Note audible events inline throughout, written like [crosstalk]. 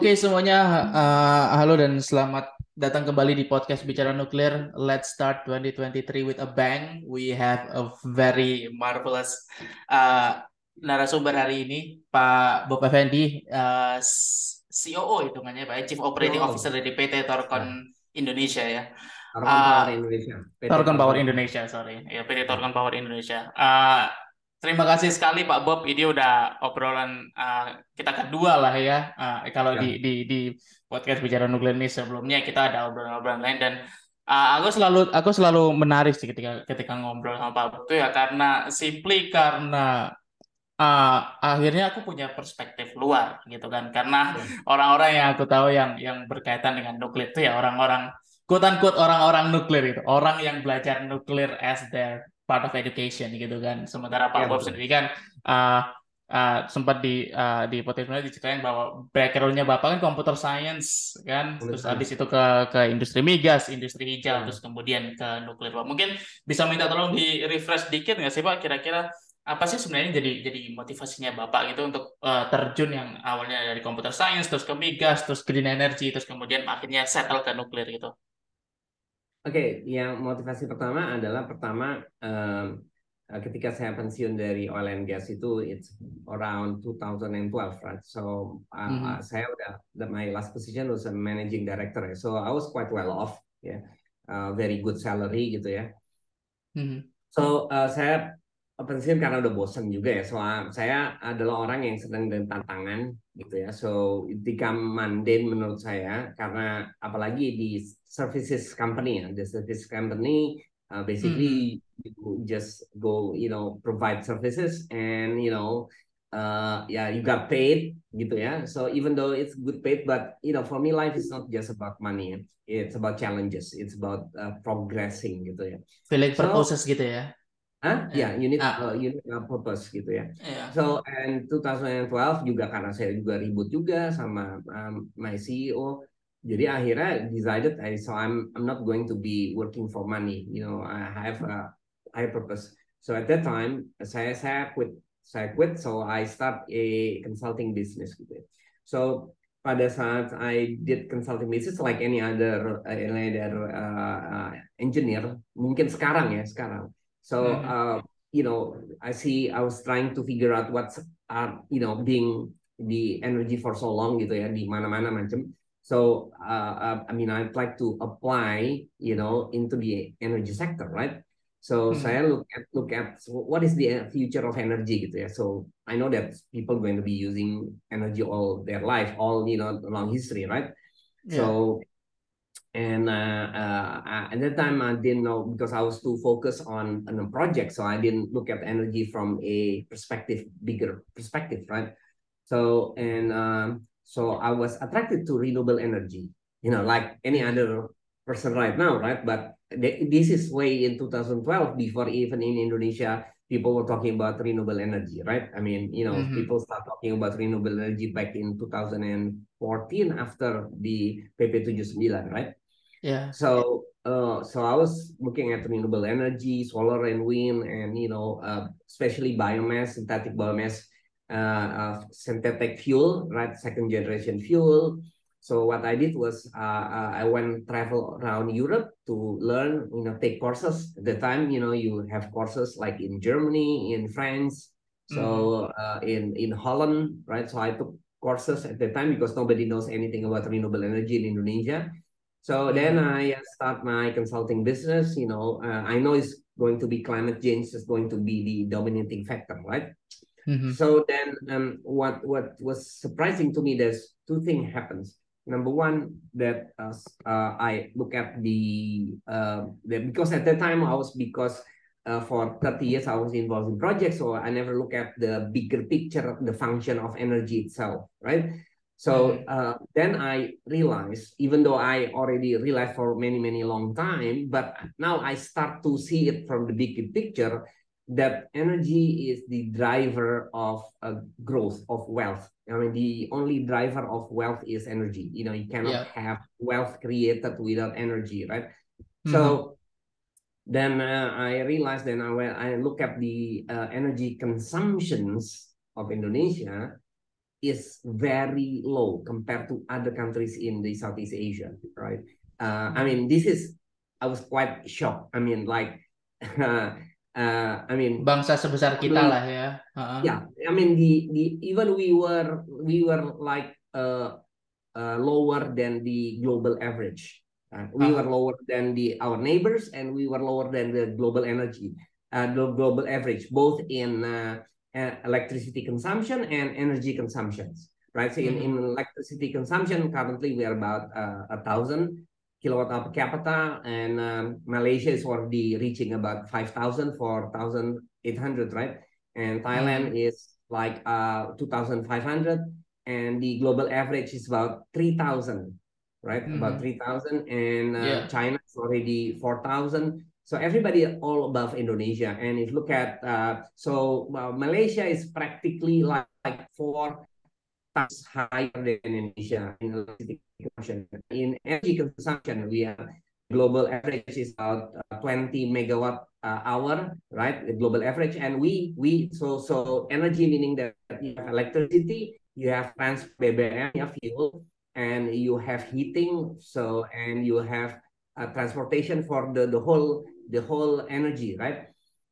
Oke semuanya, uh, halo dan selamat datang kembali di podcast Bicara Nuklir. Let's start 2023 with a bang. We have a very marvelous uh, narasumber hari ini, Pak Bob Effendi, uh, COO hitungannya Pak, Chief Operating oh. Officer dari PT Torcon Indonesia ya. Torcon uh, Power Indonesia. PT Torcon Power Indonesia, sorry. Ya, PT Torcon Power Indonesia. Uh, Terima kasih sekali Pak Bob. Ini udah obrolan uh, kita kedua lah ya. Uh, kalau ya. di di di podcast bicara nuklir ini sebelumnya kita ada obrolan-obrolan lain dan uh, aku selalu aku selalu menarik sih ketika ketika ngobrol sama Pak Bob itu ya karena simply karena uh, akhirnya aku punya perspektif luar gitu kan. Karena ya. orang-orang yang aku tahu yang yang berkaitan dengan nuklir itu ya orang-orang quote unquote orang-orang nuklir itu, orang yang belajar nuklir as their part of education gitu kan. Sementara Pak ya, Bob sendiri kan uh, uh, sempat di uh, di podcast diceritain bahwa backgroundnya Bapak kan computer science kan, Betul. terus habis itu ke ke industri migas, industri hijau, ya. terus kemudian ke nuklir. Pak. Mungkin bisa minta tolong di refresh dikit nggak sih Pak kira-kira apa sih sebenarnya jadi jadi motivasinya Bapak gitu untuk uh, terjun yang awalnya dari computer science terus ke migas terus green energy terus kemudian akhirnya settle ke nuklir gitu. Oke, okay, yang motivasi pertama adalah pertama um, ketika saya pensiun dari oil and gas itu it's around 2012 right so uh, mm -hmm. saya udah my last position was a managing director so I was quite well off ya yeah. uh, very good salary gitu ya mm -hmm. so uh, saya pensiun karena udah bosen juga ya. So saya adalah orang yang sedang dengan tantangan gitu ya. So ketika mundane menurut saya karena apalagi di services company ya, the service company uh, basically hmm. you just go you know provide services and you know uh yeah you got paid gitu ya. So even though it's good paid but you know for me life is not just about money. It's about challenges. It's about uh, progressing gitu ya. Feeling so, purposes gitu ya Hah? Ya, unit ah. uh, unit uh, purpose gitu ya. Yeah. So and 2012 juga karena saya juga ribut juga sama um, my CEO. Jadi akhirnya decided I so I'm I'm not going to be working for money. You know, I have a high purpose. So at that time saya saya quit saya quit so I start a consulting business gitu. So pada saat I did consulting business like any other uh, any other uh, uh, engineer mungkin sekarang ya sekarang So, mm-hmm. uh, you know, I see I was trying to figure out what's, uh, you know, being the energy for so long gitu ya, di mana-mana macam. So, uh, uh, I mean, I'd like to apply, you know, into the energy sector, right? So hmm. saya look at look at what is the future of energy gitu ya. So I know that people going to be using energy all their life, all you know, long history, right? Yeah. So and uh, uh, at that time I didn't know because I was too focused on, on a project, so I didn't look at energy from a perspective, bigger perspective, right? So and um, so I was attracted to renewable energy, you know, like any other person right now, right? But this is way in 2012 before even in Indonesia people were talking about renewable energy, right? I mean, you know, mm -hmm. people start talking about renewable energy back in 2014 after the PP 79, right? Yeah. So uh, so I was looking at renewable energy, solar and wind, and you know, uh, especially biomass, synthetic biomass, uh, uh, synthetic fuel, right? Second generation fuel. So what I did was uh, uh, I went travel around Europe to learn, you know, take courses. At the time, you know, you have courses like in Germany, in France, so mm. uh, in in Holland, right? So I took courses at the time because nobody knows anything about renewable energy in Indonesia. So then mm-hmm. I start my consulting business. You know, uh, I know it's going to be climate change is going to be the dominating factor, right? Mm-hmm. So then, um, what what was surprising to me, there's two things happens. Number one, that uh, uh, I look at the, uh, the because at that time I was because uh, for 30 years I was involved in projects, so I never look at the bigger picture, the function of energy itself, right? So mm-hmm. uh, then I realized, even though I already realized for many, many long time, but now I start to see it from the big picture that energy is the driver of uh, growth of wealth. I mean, the only driver of wealth is energy. You know, you cannot yeah. have wealth created without energy, right? Mm-hmm. So then uh, I realized then I, when I look at the uh, energy consumptions of Indonesia is very low compared to other countries in the Southeast Asia, right? Uh, I mean, this is I was quite shocked. I mean, like, [laughs] uh, I mean, bangsa sebesar kita lah ya. Uh-huh. Yeah, I mean, the the even we were we were like uh, uh lower than the global average. Uh, we uh-huh. were lower than the our neighbors, and we were lower than the global energy, uh, the global average, both in uh, electricity consumption and energy consumptions, right? So in, mm-hmm. in electricity consumption, currently we are about uh, a thousand kilowatt hour per capita, and um, Malaysia is already reaching about 5,000 for 1,800, right? And Thailand mm-hmm. is like uh, 2,500, and the global average is about 3,000, right? Mm-hmm. About 3,000, and uh, yeah. China is already 4,000. So everybody all above Indonesia. And if you look at, uh, so well, Malaysia is practically like, like four times higher than Indonesia in consumption. In energy consumption, we have global average is about uh, 20 megawatt uh, hour, right? The global average. And we, we so so energy meaning that you have electricity, you have transport BBM, you have fuel, and you have heating. So, and you have uh, transportation for the, the whole the whole energy, right?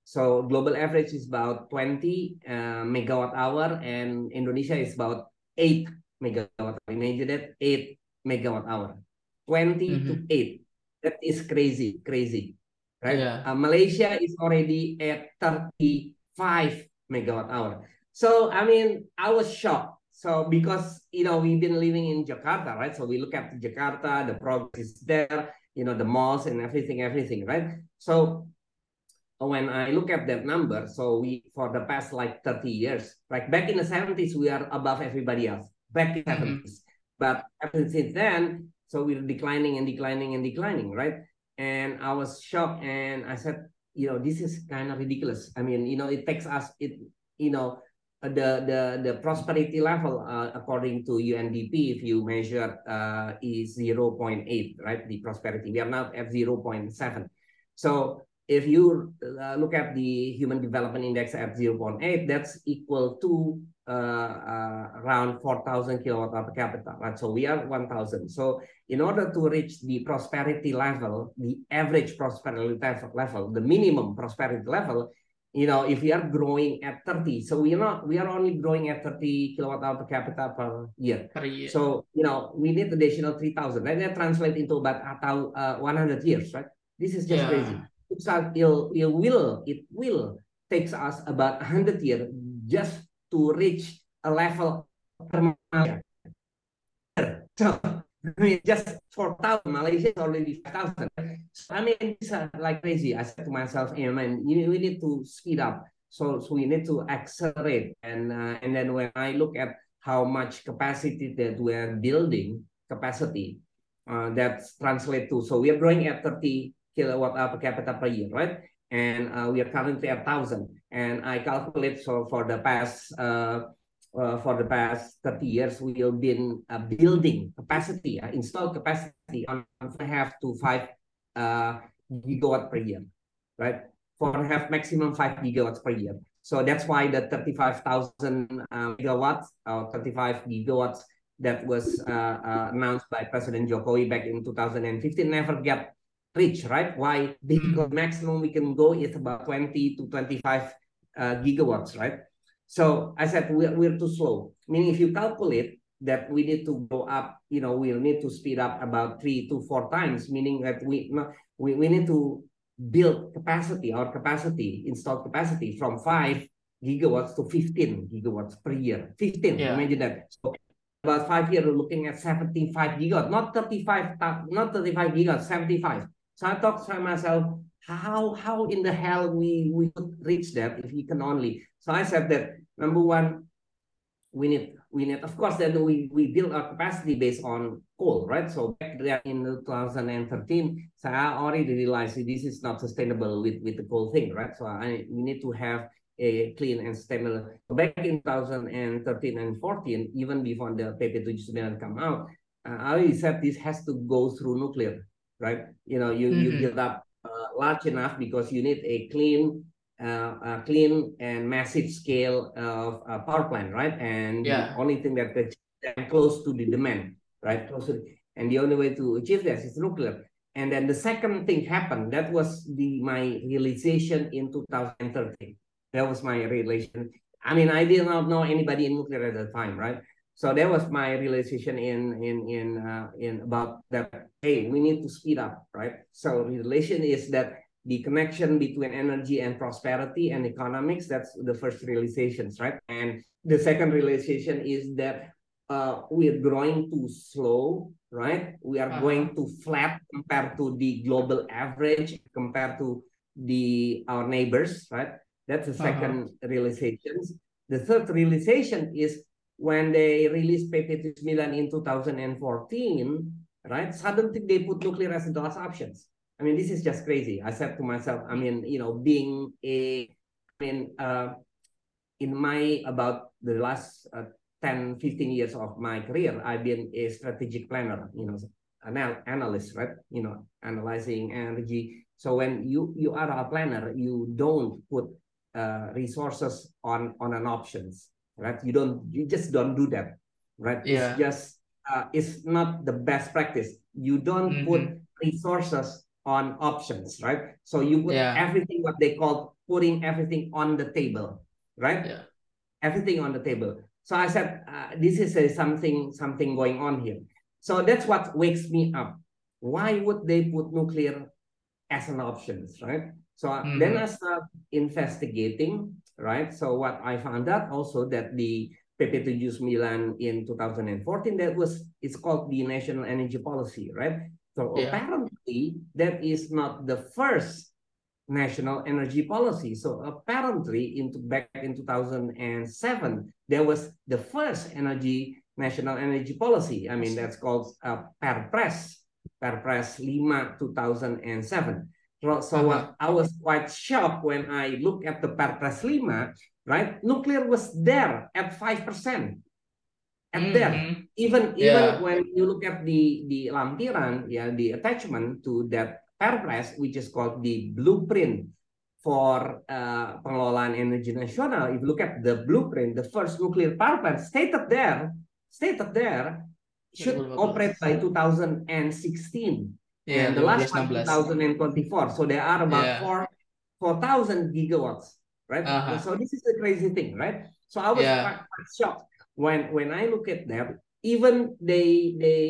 So global average is about 20 uh, megawatt hour and Indonesia is about 8 megawatt. Imagine that 8 megawatt hour. 20 mm -hmm. to 8. That is crazy, crazy. Right? Yeah. Uh, Malaysia is already at 35 megawatt hour. So I mean, I was shocked. So because you know we've been living in Jakarta, right? So we look at Jakarta, the progress is there you know, the malls and everything, everything, right? So when I look at that number, so we, for the past like 30 years, like back in the 70s, we are above everybody else, back in the mm -hmm. 70s. But ever since then, so we're declining and declining and declining, right? And I was shocked and I said, you know, this is kind of ridiculous. I mean, you know, it takes us, it, you know, the the the prosperity level uh, according to UNDP if you measure uh, is 0.8 right the prosperity we are now at 0.7 so if you uh, look at the human development index at 0.8 that's equal to around 4000 kilowatt per capita right so we are 1000 so in order to reach the prosperity level the average prosperity level the minimum prosperity level you know, if we are growing at 30, so we are not, we are only growing at 30 kilowatt hour per capita per year. Per year. So, you know, we need additional 3,000. Right? That translates into about uh, 100 years, right? This is just yeah. crazy. So it, it will, it will takes us about 100 years just to reach a level per So I mean, just 4,000, Malaysia is already 5,000. So, I mean, it's uh, like crazy. I said to myself, hey, man, you, we need to speed up. So, so we need to accelerate. And, uh, and then when I look at how much capacity that we're building, capacity, uh, that's translate to, so we are growing at 30 kilowatt per capita per year, right? And uh, we are currently at 1,000. And I calculate, so for the past uh, uh, for the past 30 years, we have been uh, building capacity, uh, installed capacity on half to five uh, gigawatt per year, right? For half maximum five gigawatts per year. So that's why the 35,000 uh, megawatts or 35 gigawatts that was uh, announced by President Jokowi back in 2015 never get reached, right? Why? Because maximum we can go is about 20 to 25 uh, gigawatts, right? So I said we're, we're too slow. Meaning if you calculate that we need to go up, you know, we'll need to speed up about three to four times, meaning that we we, we need to build capacity, our capacity, installed capacity from five gigawatts to 15 gigawatts per year. 15, yeah. imagine that. So about five years, we're looking at 75 gigawatts, not 35, not 35 gigawatts, 75. So I thought to myself, how how in the hell we we could reach that if we can only? So i said that number one we need we need of course then we we build our capacity based on coal right? So back there in 2013 so i already realized this is not sustainable with with the coal thing right? So i we need to have a clean and stable. Back in 2013 and 14 even before the pp 79 come out uh, i already said this has to go through nuclear right you know you mm -hmm. you mm-hmm. build up uh, large enough because you need a clean uh, clean and massive scale of uh, power plant, right? And yeah. the only thing that could close to the demand, right? Close to, and the only way to achieve this is nuclear. And then the second thing happened. That was the my realization in 2013. That was my realization. I mean, I did not know anybody in nuclear at the time, right? So that was my realization in in in uh, in about that. Hey, we need to speed up, right? So relation is that the connection between energy and prosperity and economics. That's the first realizations, right? And the second realization is that uh, we are growing too slow, right? We are uh -huh. going too flat compared to the global average, compared to the our neighbors, right? That's the 2nd uh -huh. realization. The third realization is when they released PP 9 in 2014, right? Suddenly they put nuclear as the last options. I mean, this is just crazy. I said to myself, I mean, you know, being a, I mean, uh, in my about the last uh, 10, 15 years of my career, I've been a strategic planner, you know, anal analyst, right? You know, analyzing energy. So when you you are a planner, you don't put uh, resources on on an options, right? You don't, you just don't do that, right? Yeah. It's just, uh, it's not the best practice. You don't mm -hmm. put resources on options, right? So you put yeah. everything what they call putting everything on the table, right? Yeah. Everything on the table. So I said, uh, this is a, something something going on here. So that's what wakes me up. Why would they put nuclear as an option, right? So mm -hmm. then I start investigating, right? So what I found out also that the PP 79 in 2014, that was, it's called the National Energy Policy, right? So yeah. apparently that is not the first national energy policy. So apparently into back in 2007, there was the first energy national energy policy. I mean, that's called uh, Perpres, Perpres 5 2007. So, uh -huh. I was quite shocked when I look at the Perpres 5, right? Nuclear was there at 5% at mm -hmm. there. Even even yeah. when you look at the the lampiran, yeah, the attachment to that Perpres, which is called the blueprint for uh, pengelolaan energi nasional. If you look at the blueprint, the first nuclear power plant stated there, stated there, should operate by 2016. Yeah, and the last one 2024. So there are about yeah. four four thousand gigawatts, right? Uh -huh. So this is the crazy thing, right? So I was yeah. quite, quite shocked when when I look at that, even they they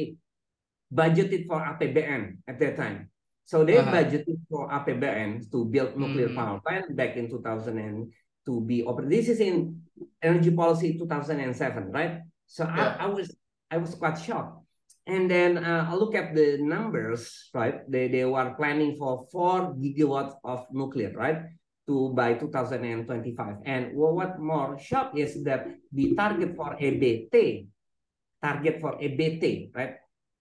budgeted for APBN at that time. So they uh-huh. budgeted for APBN to build nuclear mm-hmm. power plant back in 2000 and to be open. This is in energy policy 2007, right? So yeah. I, I was I was quite shocked. And then uh, I look at the numbers, right? They, they were planning for four gigawatts of nuclear, right? to by 2025. And what more shock is that the target for EBT, target for EBT, right?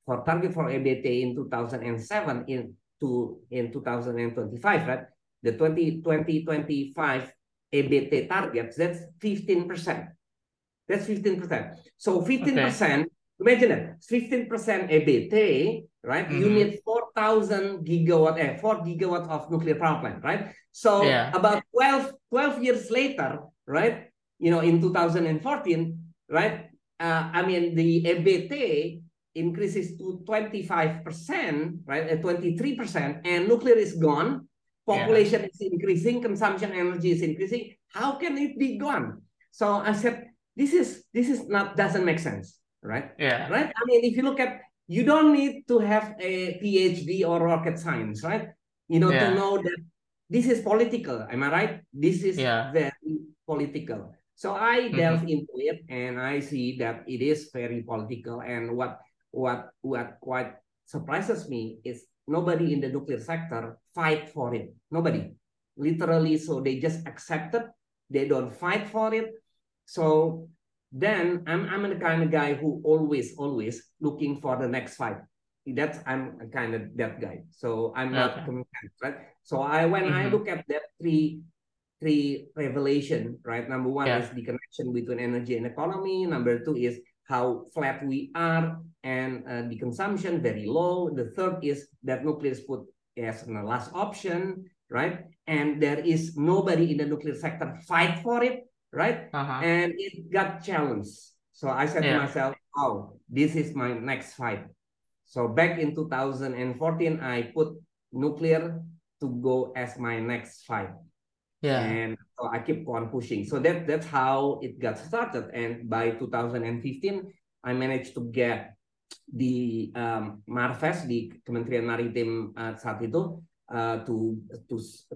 For target for EBT in 2007 in to in 2025, right? The 20, 2025 EBT targets, that's 15%. That's 15%. So 15%, okay. Imagine that, 15% EBT, right? Mm -hmm. You mm-hmm. need 4,000 gigawatt, eh, 4 gigawatt of nuclear power plant, right? So yeah. about 12, 12 years later, right? You know, in 2014, right? Uh, I mean, the EBT increases to 25%, right? Uh, 23%, and nuclear is gone. Population yeah. is increasing, consumption energy is increasing. How can it be gone? So I said, this is this is not doesn't make sense, right? Yeah. Right. I mean, if you look at, you don't need to have a PhD or rocket science, right? You know, yeah. to know that this is political. Am I right? This is yeah. very political. So I mm-hmm. delve mm -hmm. into it and I see that it is very political. And what what what quite surprises me is nobody in the nuclear sector fight for it. Nobody, literally. So they just accept it. They don't fight for it. So then I'm I'm the kind of guy who always always looking for the next fight that's I'm a kind of that guy. So I'm not okay. content, right? So I when mm -hmm. I mm-hmm. look at that three three revelation, right? Number one yeah. is the connection between energy and economy. Number two is how flat we are and uh, the consumption very low. The third is that nuclear is put as the last option. right? And there is nobody in the nuclear sector fight for it, right? Uh-huh. And it got challenged. So I said yeah. to myself, oh, this is my next fight. So back in 2014, I put nuclear to go as my next fight. Yeah. And so I keep on pushing. So that that's how it got started. And by 2015, I managed to get di um, Marves di Kementerian Maritim uh, saat itu uh, to to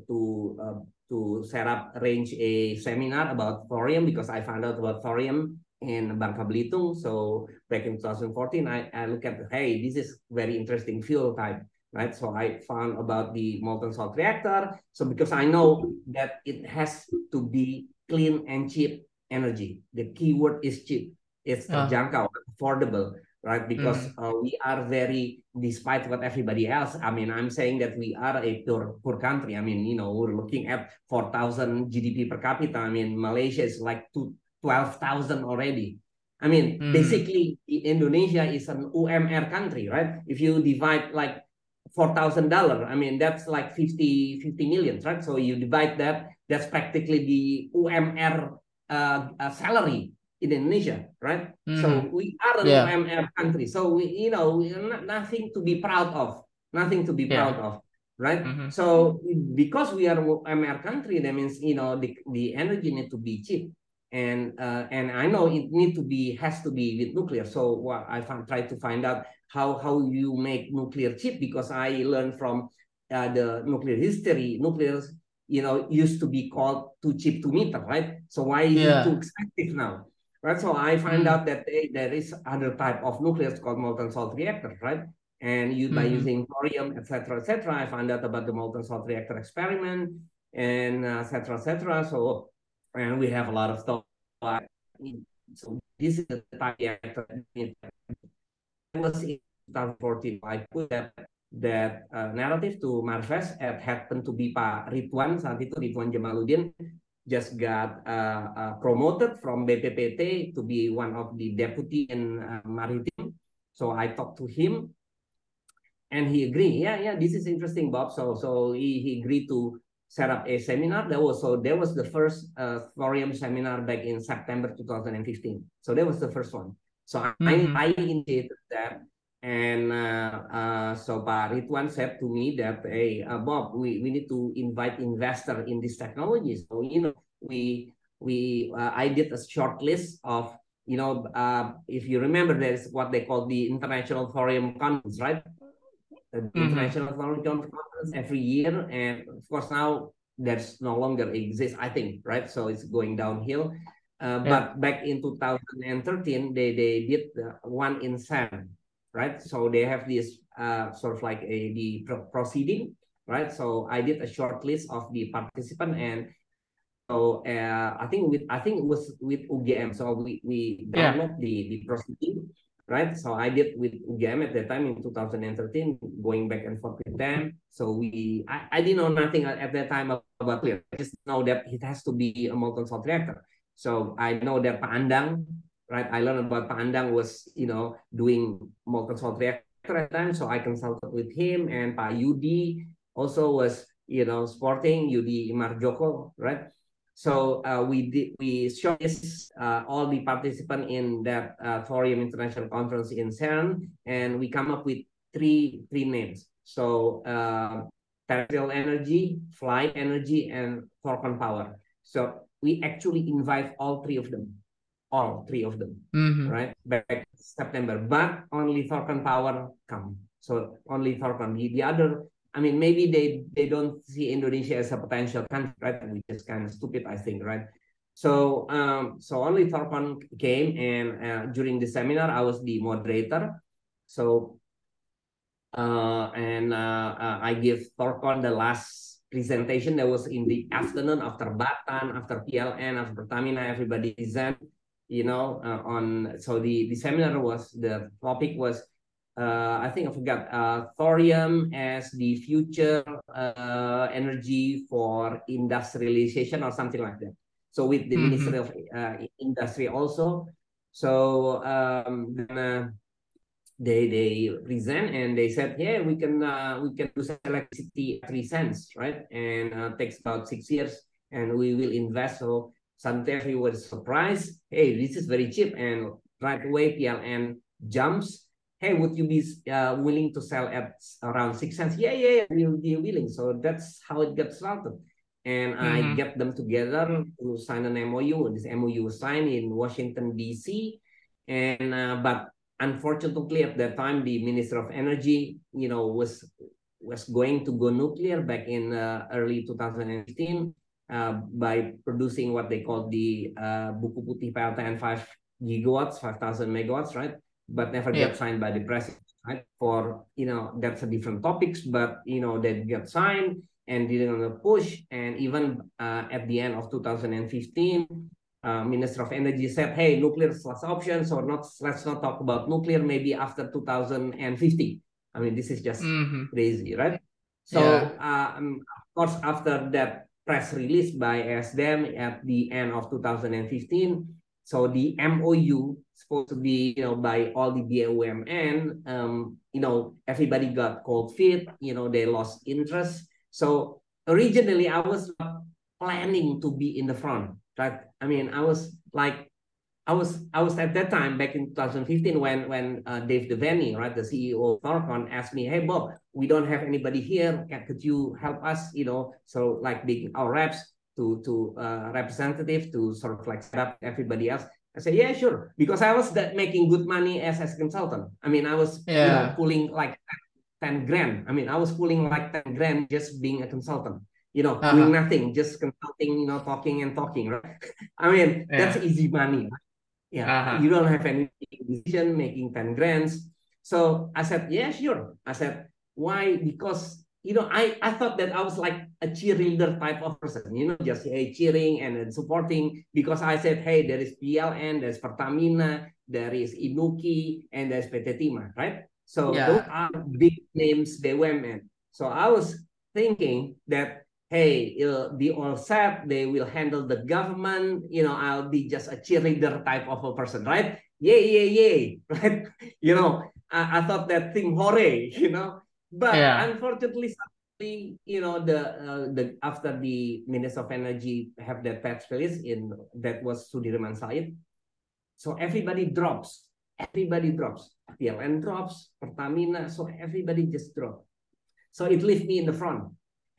to uh, to set up arrange a seminar about thorium because I found out about thorium in Bangka Belitung. So back in 2014, I, I look at hey, this is very interesting fuel type, right? So I found about the molten salt reactor. So because I know that it has to be clean and cheap energy. The keyword is cheap. It's uh. terjangkau, affordable right? Because mm. uh, we are very, despite what everybody else, I mean, I'm saying that we are a poor, poor country. I mean, you know, we're looking at 4,000 GDP per capita. I mean, Malaysia is like 12,000 already. I mean, mm. basically, Indonesia is an UMR country, right? If you divide like $4,000, I mean, that's like 50, 50 million, right? So you divide that, that's practically the UMR uh, uh, salary Indonesia, right? Mm-hmm. So we are an yeah. Country. So we, you know, not, nothing to be proud of, nothing to be yeah. proud of, right? Mm-hmm. So because we are UMR country, that means you know the, the energy need to be cheap, and uh, and I know it need to be has to be with nuclear. So what I found, try to find out how how you make nuclear cheap because I learned from uh, the nuclear history, nuclear you know used to be called too cheap to meter, right? So why is yeah. it too expensive now? Right? So I find mm. out that they, there is other type of nucleus called molten salt reactor, right? And you, mm. by mm-hmm. using thorium, etc., etc., I found out about the molten salt reactor experiment and etc., uh, etc. So, and we have a lot of stuff. So this is the type reactor. It was in 2014. I put that that uh, narrative to Marves. It happened to be Pak Ridwan saat itu Ridwan Djamaluddin just got uh, uh, promoted from BPPT to be one of the deputy in uh, maritime. So I talked to him, and he agreed. Yeah, yeah, this is interesting, Bob. So so he, he agreed to set up a seminar. That was so there was the first uh, thorium seminar back in September 2015. So that was the first one. So mm -hmm. I I initiated that and uh, uh, so Ridwan said to me that, hey, uh, Bob, we, we need to invite investor in this technology. So, you know, we, we uh, I did a short list of, you know, uh, if you remember, there's what they call the International Thorium Conference, right? The mm -hmm. International Thorium Conference every year. And of course, now there's no longer exists, I think, right? So it's going downhill. Uh, yeah. But back in 2013, they, they did one in Sam right? So they have this uh, sort of like a the proceeding, right? So I did a short list of the participant and so uh, I think with I think it was with UGM. So we we download yeah. the the proceeding, right? So I did with UGM at that time in 2013, going back and forth with them. So we I, I didn't know nothing at that time about clear. I just know that it has to be a molten salt reactor. So I know that Pak Andang right? I learned about Pak Andang was, you know, doing molten salt reactor at time, so I consulted with him and Pak Yudi also was, you know, sporting Yudi Marjoko, right? So uh, we did we showcased uh, all the participants in that uh, Thorium International Conference in CERN, and we come up with three three names. So uh, terrestrial energy, Flibe Energy, and Thorcon power. So we actually invite all three of them all three of them, mm-hmm. right? Back September, but only Thorcon Power come. So only Thorcon. The, the other, I mean, maybe they they don't see Indonesia as a potential country, right? Which is kind of stupid, I think, right? So um, so only Thorcon came, and uh, during the seminar, I was the moderator. So uh, and uh, uh, I give Thorcon the last presentation that was in the afternoon after Batan, after PLN, after Pertamina, everybody present you know, uh, on so the the seminar was the topic was uh, I think I forgot uh, thorium as the future uh, energy for industrialization or something like that. So with the mm -hmm. Ministry of uh, Industry also. So um, then, uh, they they present and they said, yeah, we can uh, we can do electricity at three cents, right? And uh, takes about six years, and we will invest. So suddenly was surprised. Hey, this is very cheap, and right away PLN jumps. Hey, would you be uh, willing to sell at around six cents? Yeah, yeah, yeah, we'll be willing. So that's how it got started. And mm-hmm. I get them together to sign an MOU. This MOU was signed in Washington D.C. And uh, but unfortunately at that time the minister of energy you know was was going to go nuclear back in uh, early 2015 uh, by producing what they call the uh, buku putih PLTN 5 gigawatts 5000 megawatts right but never yeah. get signed by the president right for you know that's a different topics but you know they get signed and didn't push and even uh, at the end of 2015 uh, Minister of Energy said, "Hey, nuclear is last option, so not let's not talk about nuclear. Maybe after 2050." I mean, this is just mm-hmm. crazy, right? So, yeah. uh, um, of course, after that press release by ESDM at the end of 2015, so the MOU supposed to be, you know, by all the BUMN, um, you know, everybody got cold feet, you know, they lost interest. So originally, I was planning to be in the front Right? I mean, I was like, I was I was at that time back in 2015 when when uh, Dave Devanney, right, the CEO of Thorcon, asked me, "Hey Bob, we don't have anybody here. Can, could you help us? You know, so like being our reps to to uh, representative to sort of like set up everybody else." I said, "Yeah, sure," because I was that making good money as as a consultant. I mean, I was yeah. you know pulling like 10 grand. I mean, I was pulling like 10 grand just being a consultant you know, uh-huh. doing nothing, just consulting, you know, talking and talking, right? [laughs] I mean, yeah. that's easy money. Right? Yeah, uh-huh. you don't have any decision making 10 grants. So I said, yeah, sure. I said, why? Because, you know, I, I thought that I was like a cheerleader type of person, you know, just hey, cheering and supporting because I said, hey, there is PLN, there's Pertamina, there is Inuki, and there's PT Timah, right? So yeah. those are big names, BUMN. So I was thinking that hey, it'll be all set. They will handle the government. You know, I'll be just a cheerleader type of a person, right? Yay, yay, yay, right? You know, I, I thought that thing, hooray, [laughs] you know. But yeah. unfortunately, you know, the uh, the after the Minister of Energy have that patch release in that was Sudirman Said. So everybody drops. Everybody drops. PLN drops, Pertamina, so everybody just drop. So it left me in the front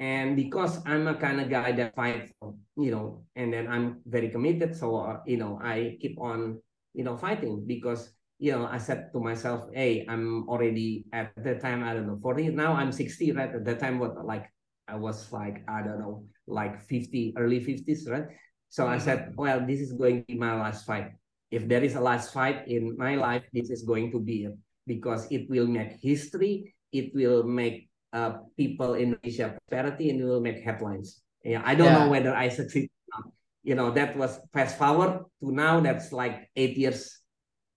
and because i'm a kind of guy that fights you know and then i'm very committed so uh, you know i keep on you know fighting because you know i said to myself hey i'm already at the time i don't know 40 now i'm 60 right? At that time what like i was like i don't know like 50 early 50s right? So i said mm-hmm. well this is going to be my last fight. If there is a last fight in my life this is going to be it because it will make history it will make uh, people in Asia prosperity and will make headlines. Yeah, I don't yeah. know whether I succeed. Or not. You know, that was fast forward to now. That's like eight years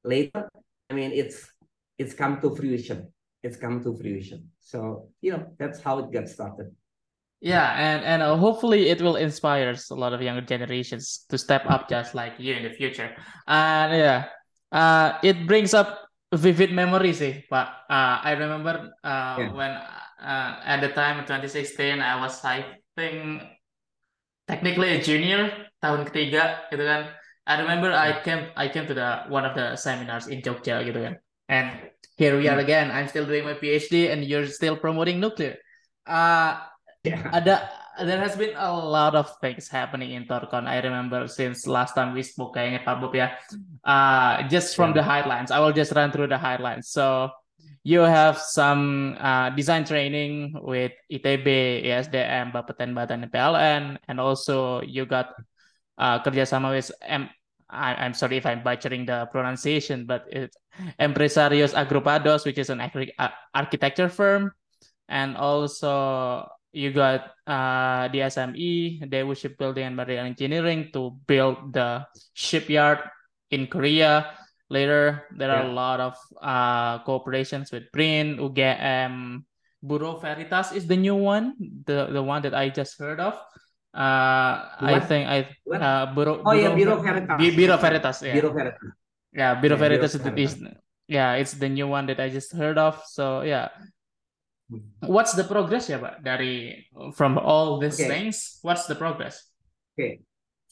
later. I mean, it's it's come to fruition. It's come to fruition. So you know, that's how it got started. Yeah, and and uh, hopefully it will inspire a lot of younger generations to step up just like you in the future. And yeah, uh, it brings up vivid memories, eh, Pak. Uh, I remember uh, yeah. when uh, at the time 2016 I was I think technically a junior tahun ketiga gitu kan. I remember I came I came to the one of the seminars in Jogja gitu kan. And here we are hmm. again. I'm still doing my PhD and you're still promoting nuclear. Uh yeah. ada there has been a lot of things happening in Thorcon. I remember since last time we spoke kayaknya Pak Bob ya. Uh, just from yeah. the highlights. I will just run through the highlights. So you have some uh, design training with ITB, ESDM, Bapeten Batan PLN, and also you got uh, kerjasama with M. I, I'm sorry if I'm butchering the pronunciation, but it's Empresarios Agrupados, which is an uh, architecture firm, and also you got uh, DSME, Daewoo Shipbuilding and Marine Engineering, to build the shipyard in Korea Later, there yeah. are a lot of uh, cooperations with Brin, UGM, Bureau Veritas is the new one, the the one that I just heard of. Uh, I think I uh, Bureau. Oh Bureau, yeah, Bureau Veritas. Bureau Veritas. Yeah. Bureau Veritas. Yeah, Bureau yeah, Veritas Bureau Veritas. is yeah, it's the new one that I just heard of. So yeah, what's the progress ya Pak dari from all these okay. things? What's the progress? Okay,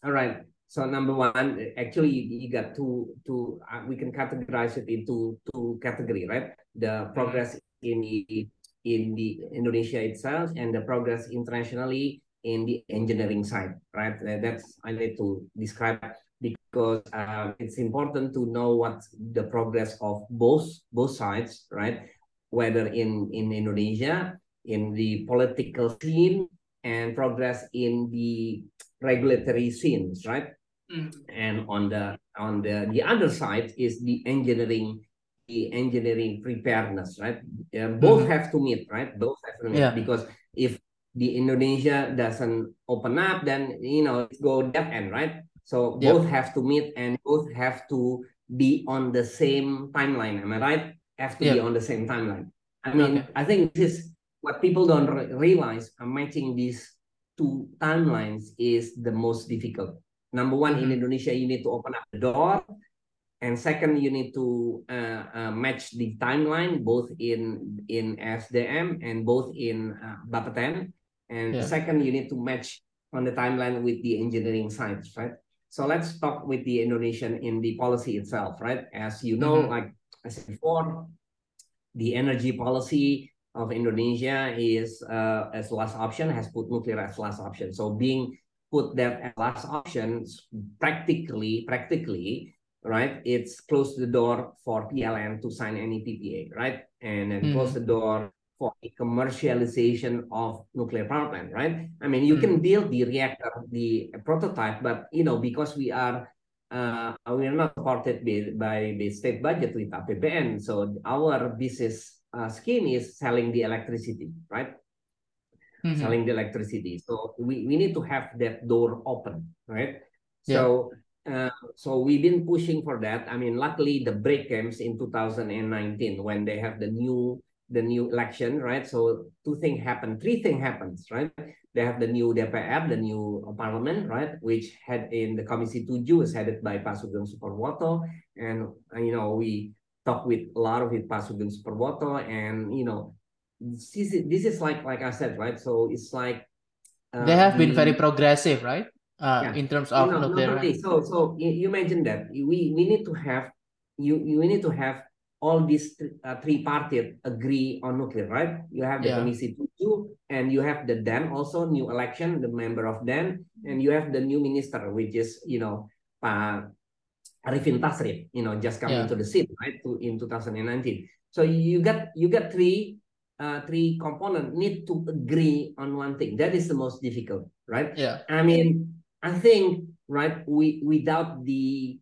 all right. So number one, actually, you got two, two. Uh, we can categorize it into two category, right? The progress in the in the Indonesia itself and the progress internationally in the engineering side, right? That's I need to describe because uh, it's important to know what the progress of both both sides, right? Whether in in Indonesia, in the political scene, and progress in the regulatory scenes, right? Mm. And on the on the the other side is the engineering the engineering preparedness, right? Uh, both mm. have to meet, right? Both have to meet yeah. because if the Indonesia doesn't open up, then you know it go dead end, right? So yep. both have to meet and both have to be on the same timeline. Am I right? Have to yep. be on the same timeline. I mean, okay. I think this is what people don't re realize. Uh, matching these two timelines is the most difficult Number one, in mm-hmm. Indonesia, you need to open up the door. And second, you need to uh, uh, match the timeline both in in SDM and both in uh, Bapeten. And yeah. second, you need to match on the timeline with the engineering sides, right? So let's talk with the Indonesian in the policy itself, right? As you know, mm -hmm. like I said before, the energy policy of Indonesia is uh, as last option, has put nuclear as last option. So being put that as last option, practically, practically, right? It's close the door for PLN to sign any PPA, right? And then mm. close the door for the commercialization of nuclear power plant, right? I mean, you mm. can build the reactor, the prototype, but you know, because we are uh, we are not supported by, by the state budget with APBN, so our business uh, scheme is selling the electricity, right? Mm-hmm. selling the electricity. So we, we need to have that door open, right? Yeah. So uh, so we've been pushing for that. I mean, luckily the break comes in 2019 when they have the new the new election, right? So two things happen, three things happens, right? They have the new DPR, the new parliament, right? Which had in the Komisi 7 is headed by Pak Sugeng Suparwoto. And, you know, we talk with a lot of it, Pak Sugeng Suparwoto, and, you know, this is, this is like like I said, right? So it's like uh, they have been very progressive, right? Uh, yeah. in terms of you know, nuclear. So so you mentioned that we we need to have you you need to have all these th uh, three parties agree on nuclear, right? You have the yeah. Komisi 7 and you have the DEN also new election, the member of DEN, and you have the new minister, which is you know Pak Arifin Tasrif, you know, just coming yeah. to the seat, right? To in 2019. So you got you got three uh, three component need to agree on one thing. That is the most difficult, right? Yeah. I mean, I think right we without the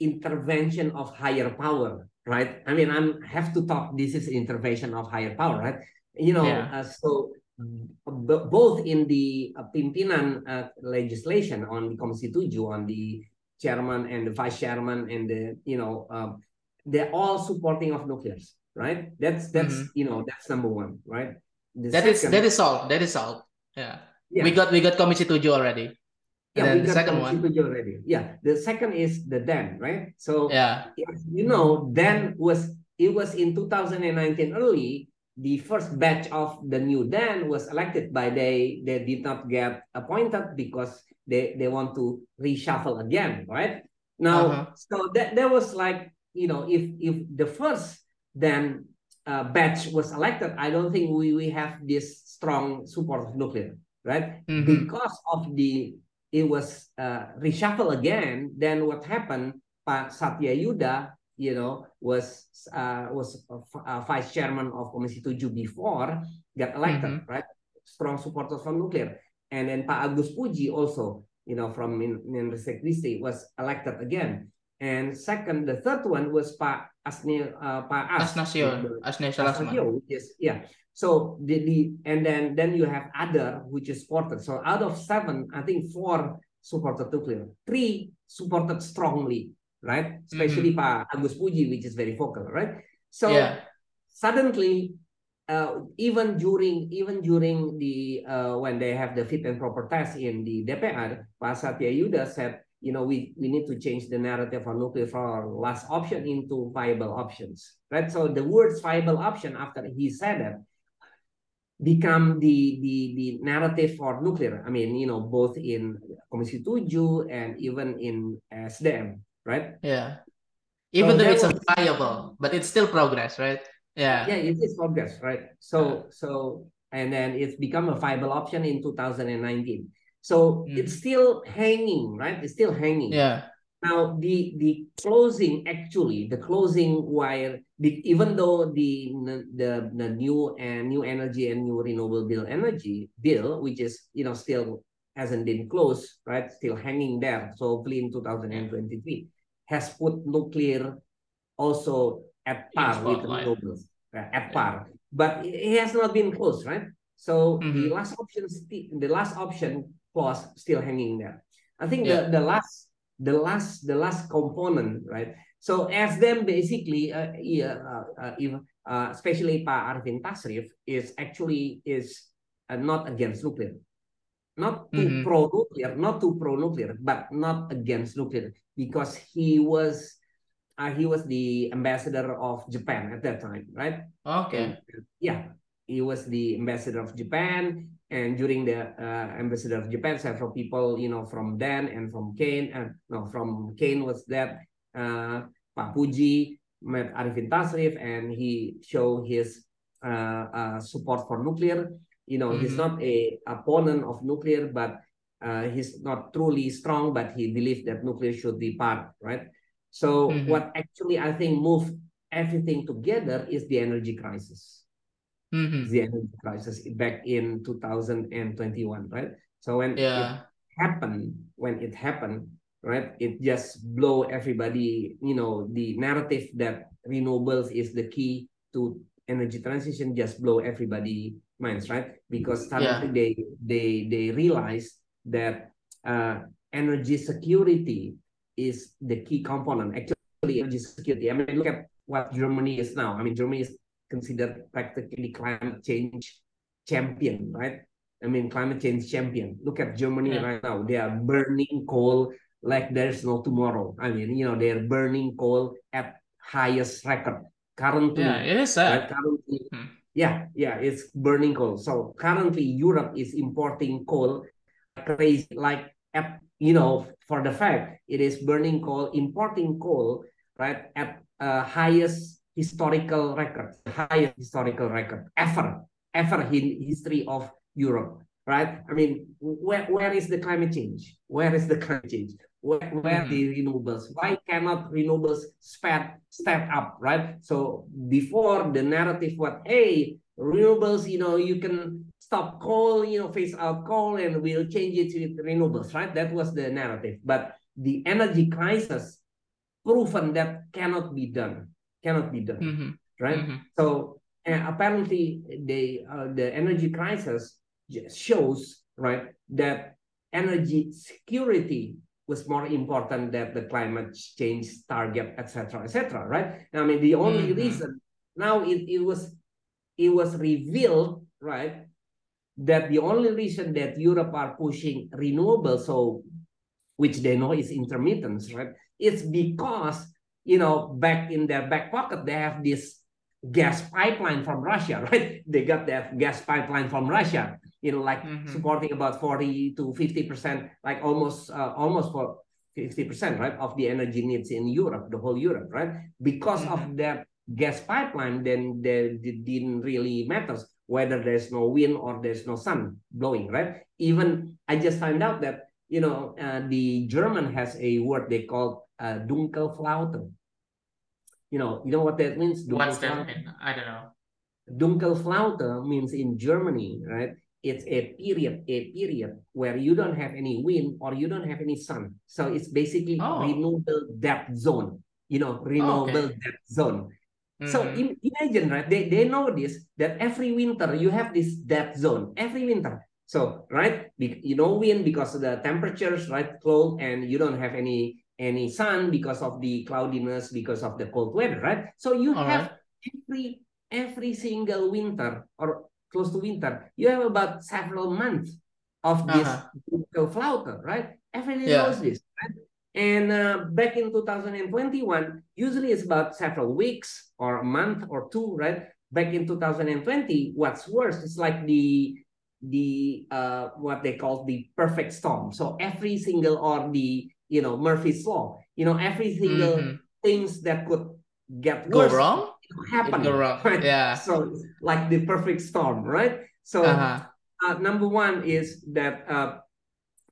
intervention of higher power, right? I mean, I'm have to talk. This is intervention of higher power, right? You know, yeah. uh, so both in the uh, pimpinan uh, legislation on the Komisi 7, on the chairman and the vice chairman and the you know uh, they're all supporting of nuclears right? That's that's mm-hmm. you know that's number one, right? The that second, is, that is all. That is all. Yeah. yeah. We got we got Komisi 7 already. Yeah, we the got second one. already. Yeah. The second is the DEN, right? So yeah, you know, DEN was it was in 2019 early. The first batch of the new DEN was elected by they they did not get appointed because they they want to reshuffle again, right? Now, uh-huh. so that that was like you know if if the first then uh, batch was elected, I don't think we, we have this strong support of nuclear, right? Mm -hmm. Because of the, it was uh, reshuffle again, then what happened, Pak Satya Yuda, you know, was uh, was uh, vice chairman of Komisi 7 before, got elected, mm -hmm. right? Strong supporters from nuclear. And then Pak Agus Puji also, you know, from in, in was elected again. And second, the third one was Pak Asni, uh, Pak As. Asnasio. Asnasio, yes, yeah. So the, the and then then you have other which is supported. So out of seven, I think four supported nuclear, three supported strongly, right? Especially mm -hmm. Pak Agus Puji, which is very vocal, right? So yeah. suddenly, uh, even during even during the uh, when they have the fit and proper test in the DPR, Pak Satya Yuda said you know, we, we need to change the narrative on nuclear from last option into viable options, right? So the words viable option after he said it become the the the narrative for nuclear. I mean, you know, both in Komisi 7 and even in uh, SDM, right? Yeah. Even so though it's was, viable, but it's still progress, right? Yeah. Yeah, it is progress, right? So yeah. so and then it's become a viable option in 2019. So mm. it's still hanging, right? It's still hanging. Yeah. Now the the closing actually the closing wire even though the the the new and new energy and new renewable bill energy bill which is you know still hasn't been closed right still hanging there so hopefully in 2023 has put nuclear also at par with renewables uh, at par but it has not been closed right so mm -hmm. the last option the last option clause still hanging there I think yeah. the the last the last the last component, right? So ESDM basically, uh, yeah, uh, uh, if, uh, especially Pak Arifin Tasrif is actually is uh, not against nuclear, not too mm -hmm. pro nuclear, not too pro nuclear, but not against nuclear because he was uh, he was the ambassador of Japan at that time, right? Okay. Yeah, he was the ambassador of Japan and during the uh, ambassador of Japan, several people, you know, from Dan and from Kane, and no, from Kane was that uh, Pak Puji met Arifin Tasrif, and he showed his uh, uh, support for nuclear. You know, mm -hmm. he's mm-hmm. not a opponent of nuclear, but uh, he's not truly strong, but he believes that nuclear should be part, right? So mm -hmm. what actually I think moved everything together is the energy crisis mm-hmm. the energy crisis back in 2021, right? So when yeah. it happened, when it happened, right, it just blow everybody, you know, the narrative that renewables is the key to energy transition just blow everybody minds, right? Because suddenly yeah. they they they realize that uh, energy security is the key component. Actually, energy security. I mean, look at what Germany is now. I mean, Germany is considered practically climate change champion, right? I mean, climate change champion. Look at Germany yeah. right now. They are burning coal like there's no tomorrow. I mean, you know, they're burning coal at highest record currently. Yeah, it is sad. Right? Currently, hmm. yeah, yeah, it's burning coal. So currently, Europe is importing coal crazy, like at you know, for the fact it is burning coal, importing coal, right, at uh, highest historical record, highest historical record ever, ever in history of Europe, right? I mean, where, where is the climate change? Where is the climate change? Where, where mm. the renewables? Why cannot renewables step, step up, right? So before the narrative what, hey, renewables, you know, you can stop coal, you know, phase out coal and we'll change it to renewables, right? That was the narrative. But the energy crisis proven that cannot be done cannot be done, mm-hmm. right? Mm-hmm. So apparently, the uh, the energy crisis shows right that energy security was more important than the climate change target, etc., etc. right? I mean, the only mm-hmm. reason now it, it was it was revealed, right, that the only reason that Europe are pushing renewables, so which they know is intermittence, right? It's because you know, back in their back pocket, they have this gas pipeline from Russia, [laughs] right? They got that gas pipeline from Russia, you know, like mm-hmm. supporting about 40 to 50%, like almost uh, almost for 50%, right, of the energy needs in Europe, the whole Europe, right? Because mm-hmm. of that gas pipeline, then they, it didn't really matters whether there's no wind or there's no sun blowing, right? Even I just found out that, you know, uh, the German has a word they call uh, Dunkelflaute you know, you know what that means? What's that mean? I don't know. Dunkelflaute means in Germany, right? It's a period, a period where you don't have any wind or you don't have any sun. So it's basically oh. renewable depth zone. You know, renewable oh, okay. depth zone. Mm-hmm. So in, imagine, right? They, they know this that every winter you have this depth zone every winter. So right, you know wind because of the temperatures, right, cold, and you don't have any any sun because of the cloudiness, because of the cold weather, right? So you All have right. every every single winter or close to winter, you have about several months of this uh -huh. flounder, right? Everybody yeah. knows this, right? And uh, back in 2021, usually it's about several weeks or a month or two, right? Back in 2020, what's worse is like the the uh, what they call the perfect storm. So every single or the you know Murphy's law, you know every single mm-hmm. things that could get go wrong happen. Go wrong. [laughs] Right? Yeah. So like the perfect storm, right? So uh-huh. uh, number one is that uh,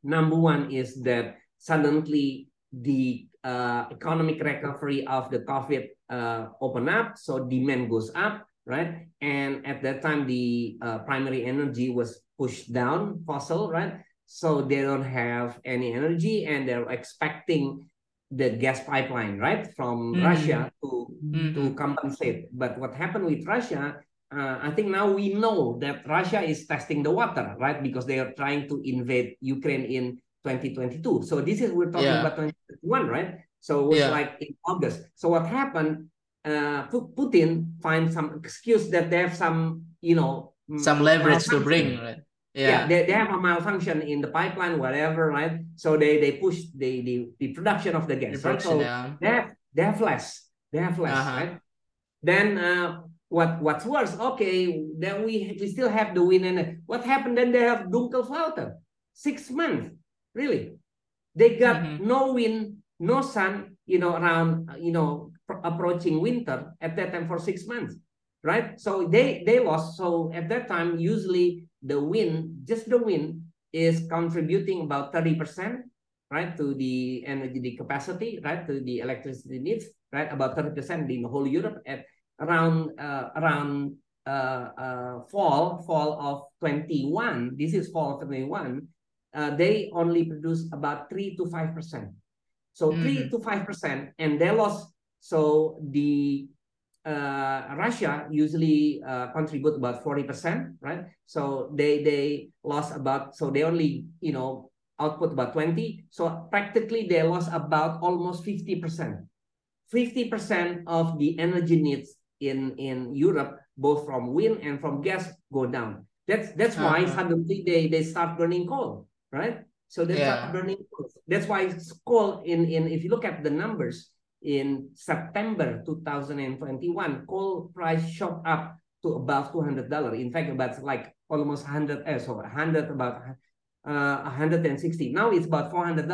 number one is that suddenly the uh, economic recovery of the COVID uh, open up, so demand goes up, right? And at that time, the uh, primary energy was pushed down, fossil, right? So they don't have any energy, and they're expecting the gas pipeline, right, from mm-hmm. Russia to mm-hmm. to compensate. But what happened with Russia? Uh, I think now we know that Russia is testing the water, right? Because they are trying to invade Ukraine in 2022. So this is we're talking yeah. about 2021, right? So it was yeah. like in August. So what happened? Uh, Putin finds some excuse that they have some, you know, some leverage to bring, right? Yeah, yeah they, they have a malfunction in the pipeline whatever right so they they push the the, the production of the gas right? so yeah. they have they have less they have less uh-huh. right then uh what what's worse okay then we we still have the wind and what happened then they have dunkelflaute six months really they got mm-hmm. no wind no sun you know around you know approaching winter at that time for six months right so they they lost so at that time usually the wind, just the wind, is contributing about 30%, right, to the energy the capacity, right, to the electricity needs, right, about 30% in the whole Europe at around uh, around uh, uh, fall fall of 21. This is fall of 21. Uh, they only produce about three to five percent. So mm. three to five percent, and they lost. So the uh, Russia usually uh, contribute about 40%, right? So they they lost about, so they only, you know, output about 20. So practically they lost about almost 50%. 50% of the energy needs in, in Europe, both from wind and from gas, go down. That's that's why uh -huh. suddenly they, they start burning coal, right? So they yeah. start burning coal. That's why coal in, in if you look at the numbers, in September 2021, coal price shot up to above $200. In fact, about like almost 100, eh, so 100, about uh, 160. Now it's about $400.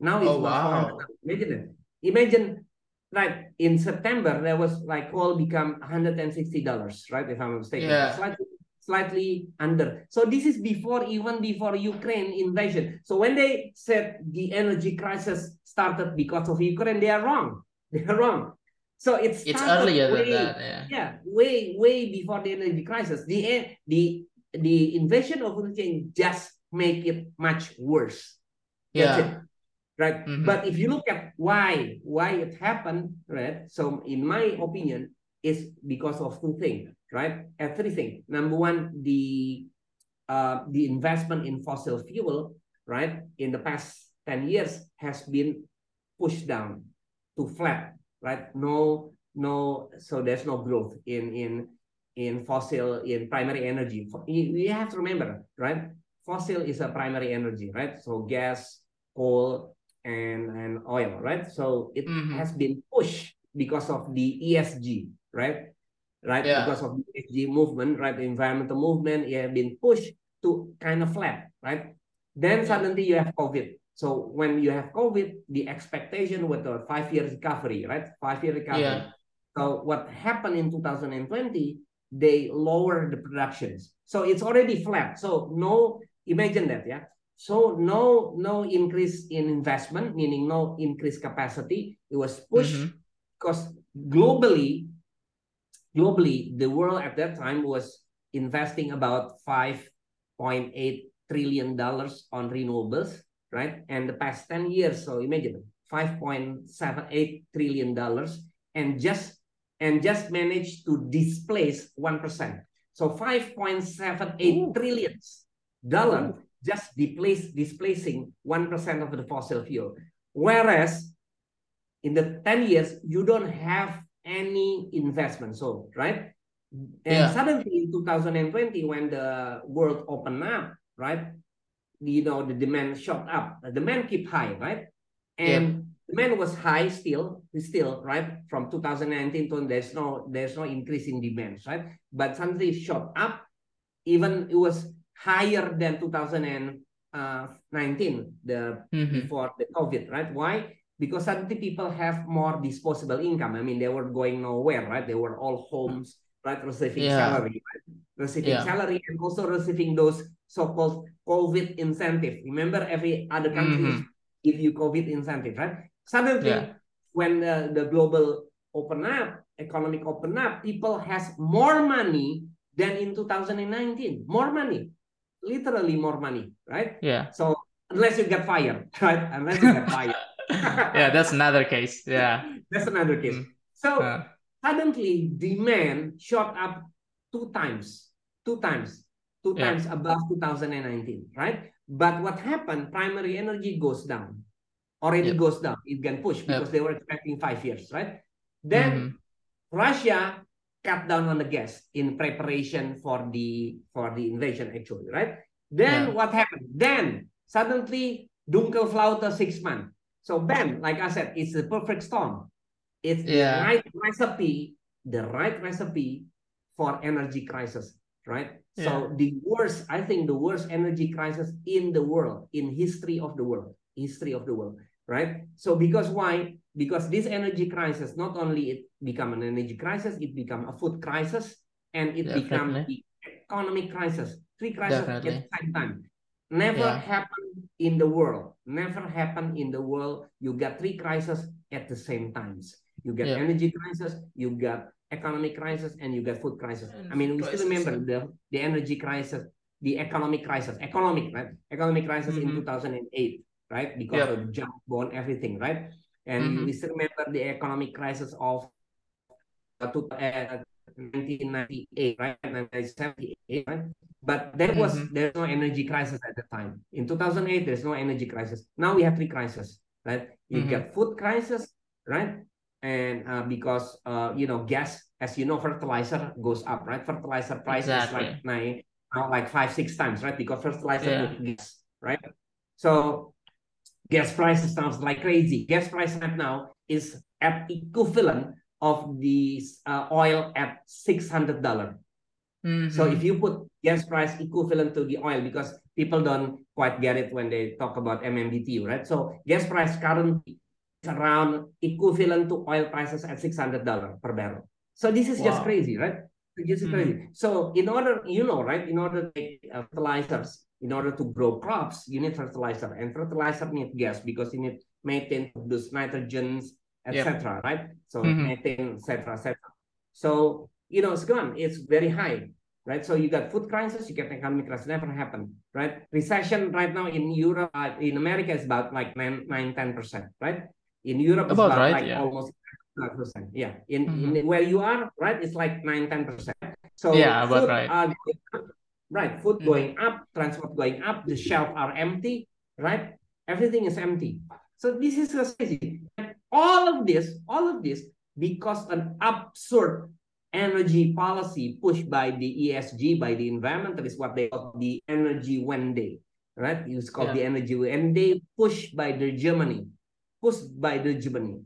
Now it's oh, about wow. Imagine it. Imagine, right, in September, there was like coal become $160, right, if I'm mistaken. Yeah. Slightly slightly under. So this is before even before Ukraine invasion. So when they said the energy crisis started because of Ukraine, they are wrong. [laughs] They are wrong. So it's it's earlier way, than that. Yeah. yeah, way way before the energy crisis. The the the invasion of Ukraine just make it much worse. Yeah. Right. Mm -hmm. But if you look at why why it happened, right? So in my opinion, is because of two things right? Everything. Number one, the uh, the investment in fossil fuel, right, in the past 10 years has been pushed down to flat, right? No, no, so there's no growth in in in fossil in primary energy. You have to remember, right? Fossil is a primary energy, right? So gas, coal, and and oil, right? So it mm -hmm. has been pushed because of the ESG, right? Right? Yeah. Because of the ESG movement, right? The environmental movement, it have been pushed to kind of flat, right? Then suddenly you have COVID. So when you have COVID, the expectation was a five-year recovery, right? Five-year recovery. Yeah. So what happened in 2020, they lower the productions. So it's already flat. So no, imagine that, yeah. So no, no increase in investment, meaning no increased capacity. It was pushed mm -hmm. because globally globally, the world at that time was investing about $5.8 trillion on renewables, right? And the past 10 years, so imagine $5.78 trillion and just and just managed to displace 1%. So 5.78 trillion dollar just displace, displacing 1% of the fossil fuel. Whereas in the 10 years, you don't have any investment. So, right? And yeah. suddenly in 2020, when the world opened up, right? You know, the demand shot up. The demand keep high, right? and yeah. demand was high still, still right from 2019 to there's no there's no increase in demand, right? But suddenly shot up, even it was higher than 2019 the mm-hmm. before the COVID, right? Why? Because suddenly people have more disposable income. I mean, they were going nowhere, right? They were all homes, right? Receiving yeah. salary, right? Receiving yeah. salary and also receiving those so-called COVID incentive. Remember, every other country mm-hmm. give you COVID incentive, right? Suddenly, yeah. when the, the global open up, economic open up, people has more money than in 2019. More money, literally more money, right? Yeah. So unless you get fired, [laughs] right? Unless you get fired. [laughs] yeah, that's another case. Yeah. That's another case. Mm. So uh. suddenly demand shot up two times, two times, two yeah. times above 2019, right? But what happened? Primary energy goes down. Already yep. goes down. It can push because yep. they were expecting five years, right? Then mm-hmm. Russia cut down on the gas in preparation for the for the invasion actually, right? Then yeah. what happened? Then suddenly Dunkelflaute six months. So bam, like I said, it's the perfect storm. It's yeah. the right recipe, the right recipe for energy crisis, right? Yeah. So the worst, I think the worst energy crisis in the world, in history of the world, history of the world, right? So because why? Because this energy crisis, not only it become an energy crisis, it become a food crisis, and it Definitely. become the economic crisis. Three crises Definitely. at the same time. Never yeah. happened in the world. Never happened in the world. You got three crises at the same times. You get yeah. energy crisis, you got economic crisis, and you get food crisis. And I mean, we still remember the, the energy crisis, the economic crisis, economic, right? Economic crisis mm -hmm. in 2008, right? Because of junk bond, everything, right? And mm -hmm. we still remember the economic crisis of uh, 1998, right? 1978, right? But there was mm -hmm. there's no energy crisis at the time. In 2008, there's no energy crisis. Now we have three crises, right? You mm -hmm. get food crisis, right? And uh, because uh, you know gas, as you know, fertilizer goes up, right? Fertilizer price exactly. like nine, now like five six times, right? Because fertilizer yeah. gas, right? So gas prices sounds like crazy. Gas price right now is at equivalent of the uh, oil at six hundred dollar. Mm -hmm. So if you put gas price equivalent to the oil, because people don't quite get it when they talk about MMBTU, right? So gas price currently is around equivalent to oil prices at six hundred dollar per barrel. So this is wow. just crazy, right? This is mm -hmm. crazy. So in order, you know, right? In order to make uh, fertilizers, in order to grow crops, you need fertilizer, and fertilizer need gas because you need maintain those nitrogens, etc. Yep. Right? So mm-hmm. methane, etc., etc. So you know, it's gone. It's very high, right? So you got food crisis, you get economic crisis. Never happened, right? Recession right now in Europe, uh, in America is about like nine, nine, ten percent, right? In Europe, it's about, about right, like yeah. almost percent. Yeah. In, mm-hmm. in where you are, right? It's like nine, ten percent. So yeah, about right. Are, right, food mm-hmm. going up, transport going up, the shelves are empty, right? Everything is empty. So this is crazy. All of this, all of this, because an absurd energy policy pushed by the ESG, by the environmentalists, what they call the Energiewende, right? It's called yeah. the energy and they pushed by the Germany, pushed by the Germany.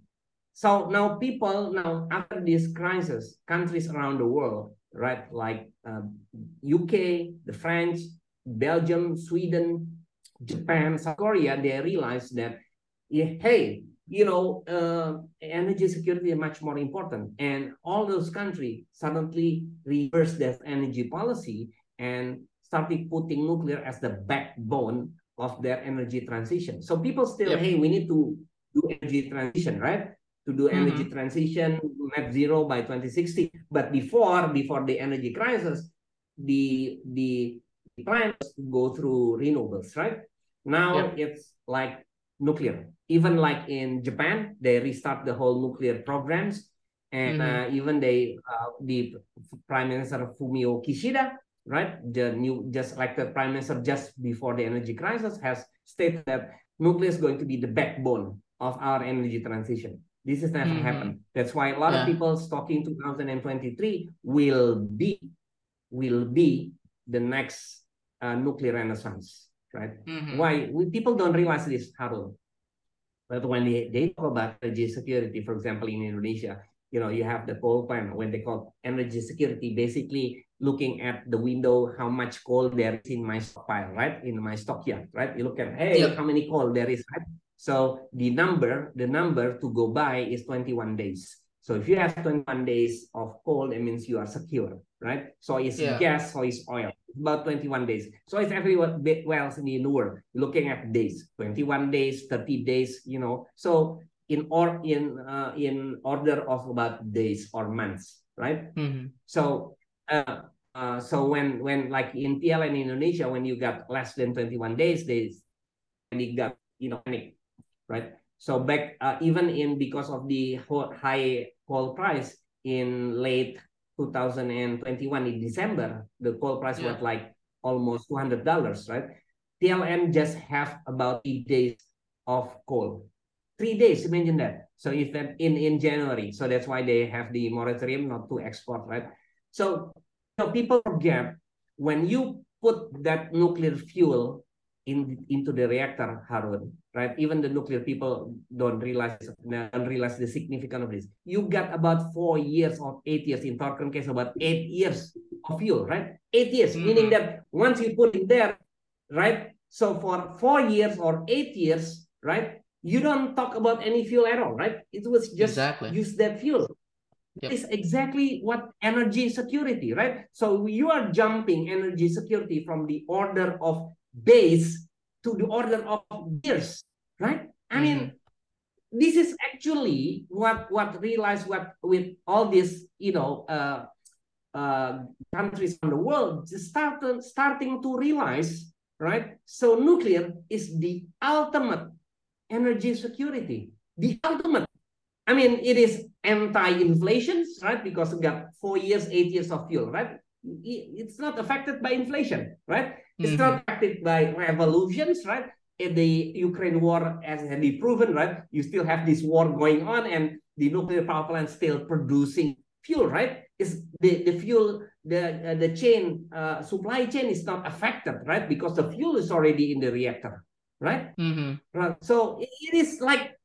So now people now after this crisis, countries around the world, right, like uh, um, UK, the French, Belgium, Sweden, Japan, South Korea, they realize that, yeah, hey, you know, uh, energy security is much more important. And all those countries suddenly reversed their energy policy and started putting nuclear as the backbone of their energy transition. So people still, yep. hey, we need to do energy transition, right? To do mm-hmm. energy transition net zero by 2060. But before, before the energy crisis, the the plans to go through renewables, right? Now yep. it's like nuclear. Even like in Japan, they restart the whole nuclear programs, and mm-hmm. uh, even they uh, the Prime Minister Fumio Kishida, right, the new just like the Prime Minister just before the energy crisis has stated that nuclear is going to be the backbone of our energy transition. This has never mm-hmm. happened. That's why a lot yeah. of people talking 2023 will be will be the next uh, nuclear renaissance right? Mm-hmm. Why? We, people don't realize this, Harun. But when they, they talk about energy security, for example, in Indonesia, you know, you have the coal plant when they call energy security, basically looking at the window, how much coal there is in my stockpile, right? In my stockyard, right? You look at, hey, yep. how many coal there is, right? So the number, the number to go by is 21 days. So if you have 21 days of coal, it means you are secure, right? So it's yeah. gas, so it's oil. About 21 days. So it's everywhere wells in the world. Looking at days, 21 days, 30 days, you know. So in or in uh, in order of about days or months, right? Mm-hmm. So uh, uh, so when when like in PLN Indonesia, when you got less than 21 days, days, and you got you know panic, right? So back uh, even in because of the high coal price in late 2021 in December, the coal price yeah. was like almost $200, right? PLN just have about eight days of coal. Three days, imagine that. So if that in, in January, so that's why they have the moratorium not to export, right? So, so people forget when you put that nuclear fuel in into the reactor, Harun, right? Even the nuclear people don't realize don't realize the significance of this. You got about four years or eight years in Thorcon case, about eight years of fuel, right? Eight years, mm-hmm. meaning that once you put it there, right? So for four years or eight years, right? You don't talk about any fuel at all, right? It was just exactly. use that fuel. Yep. It's exactly what energy security, right? So you are jumping energy security from the order of base to the order of years, right? I mean, mm -hmm. this is actually what what realize what with all these you know uh, uh, countries in the world started starting to realize, right? So nuclear is the ultimate energy security, the ultimate. I mean, it is anti-inflation, right? Because we got four years, eight years of fuel, right? It's not affected by inflation, right? It's mm -hmm. not affected by revolutions, right? In the Ukraine war, as has been proven, right? You still have this war going on, and the nuclear power plant still producing fuel, right? Is the, the fuel, the uh, the chain uh, supply chain is not affected, right? Because the fuel is already in the reactor, right? Mm -hmm. Right. So it, it is like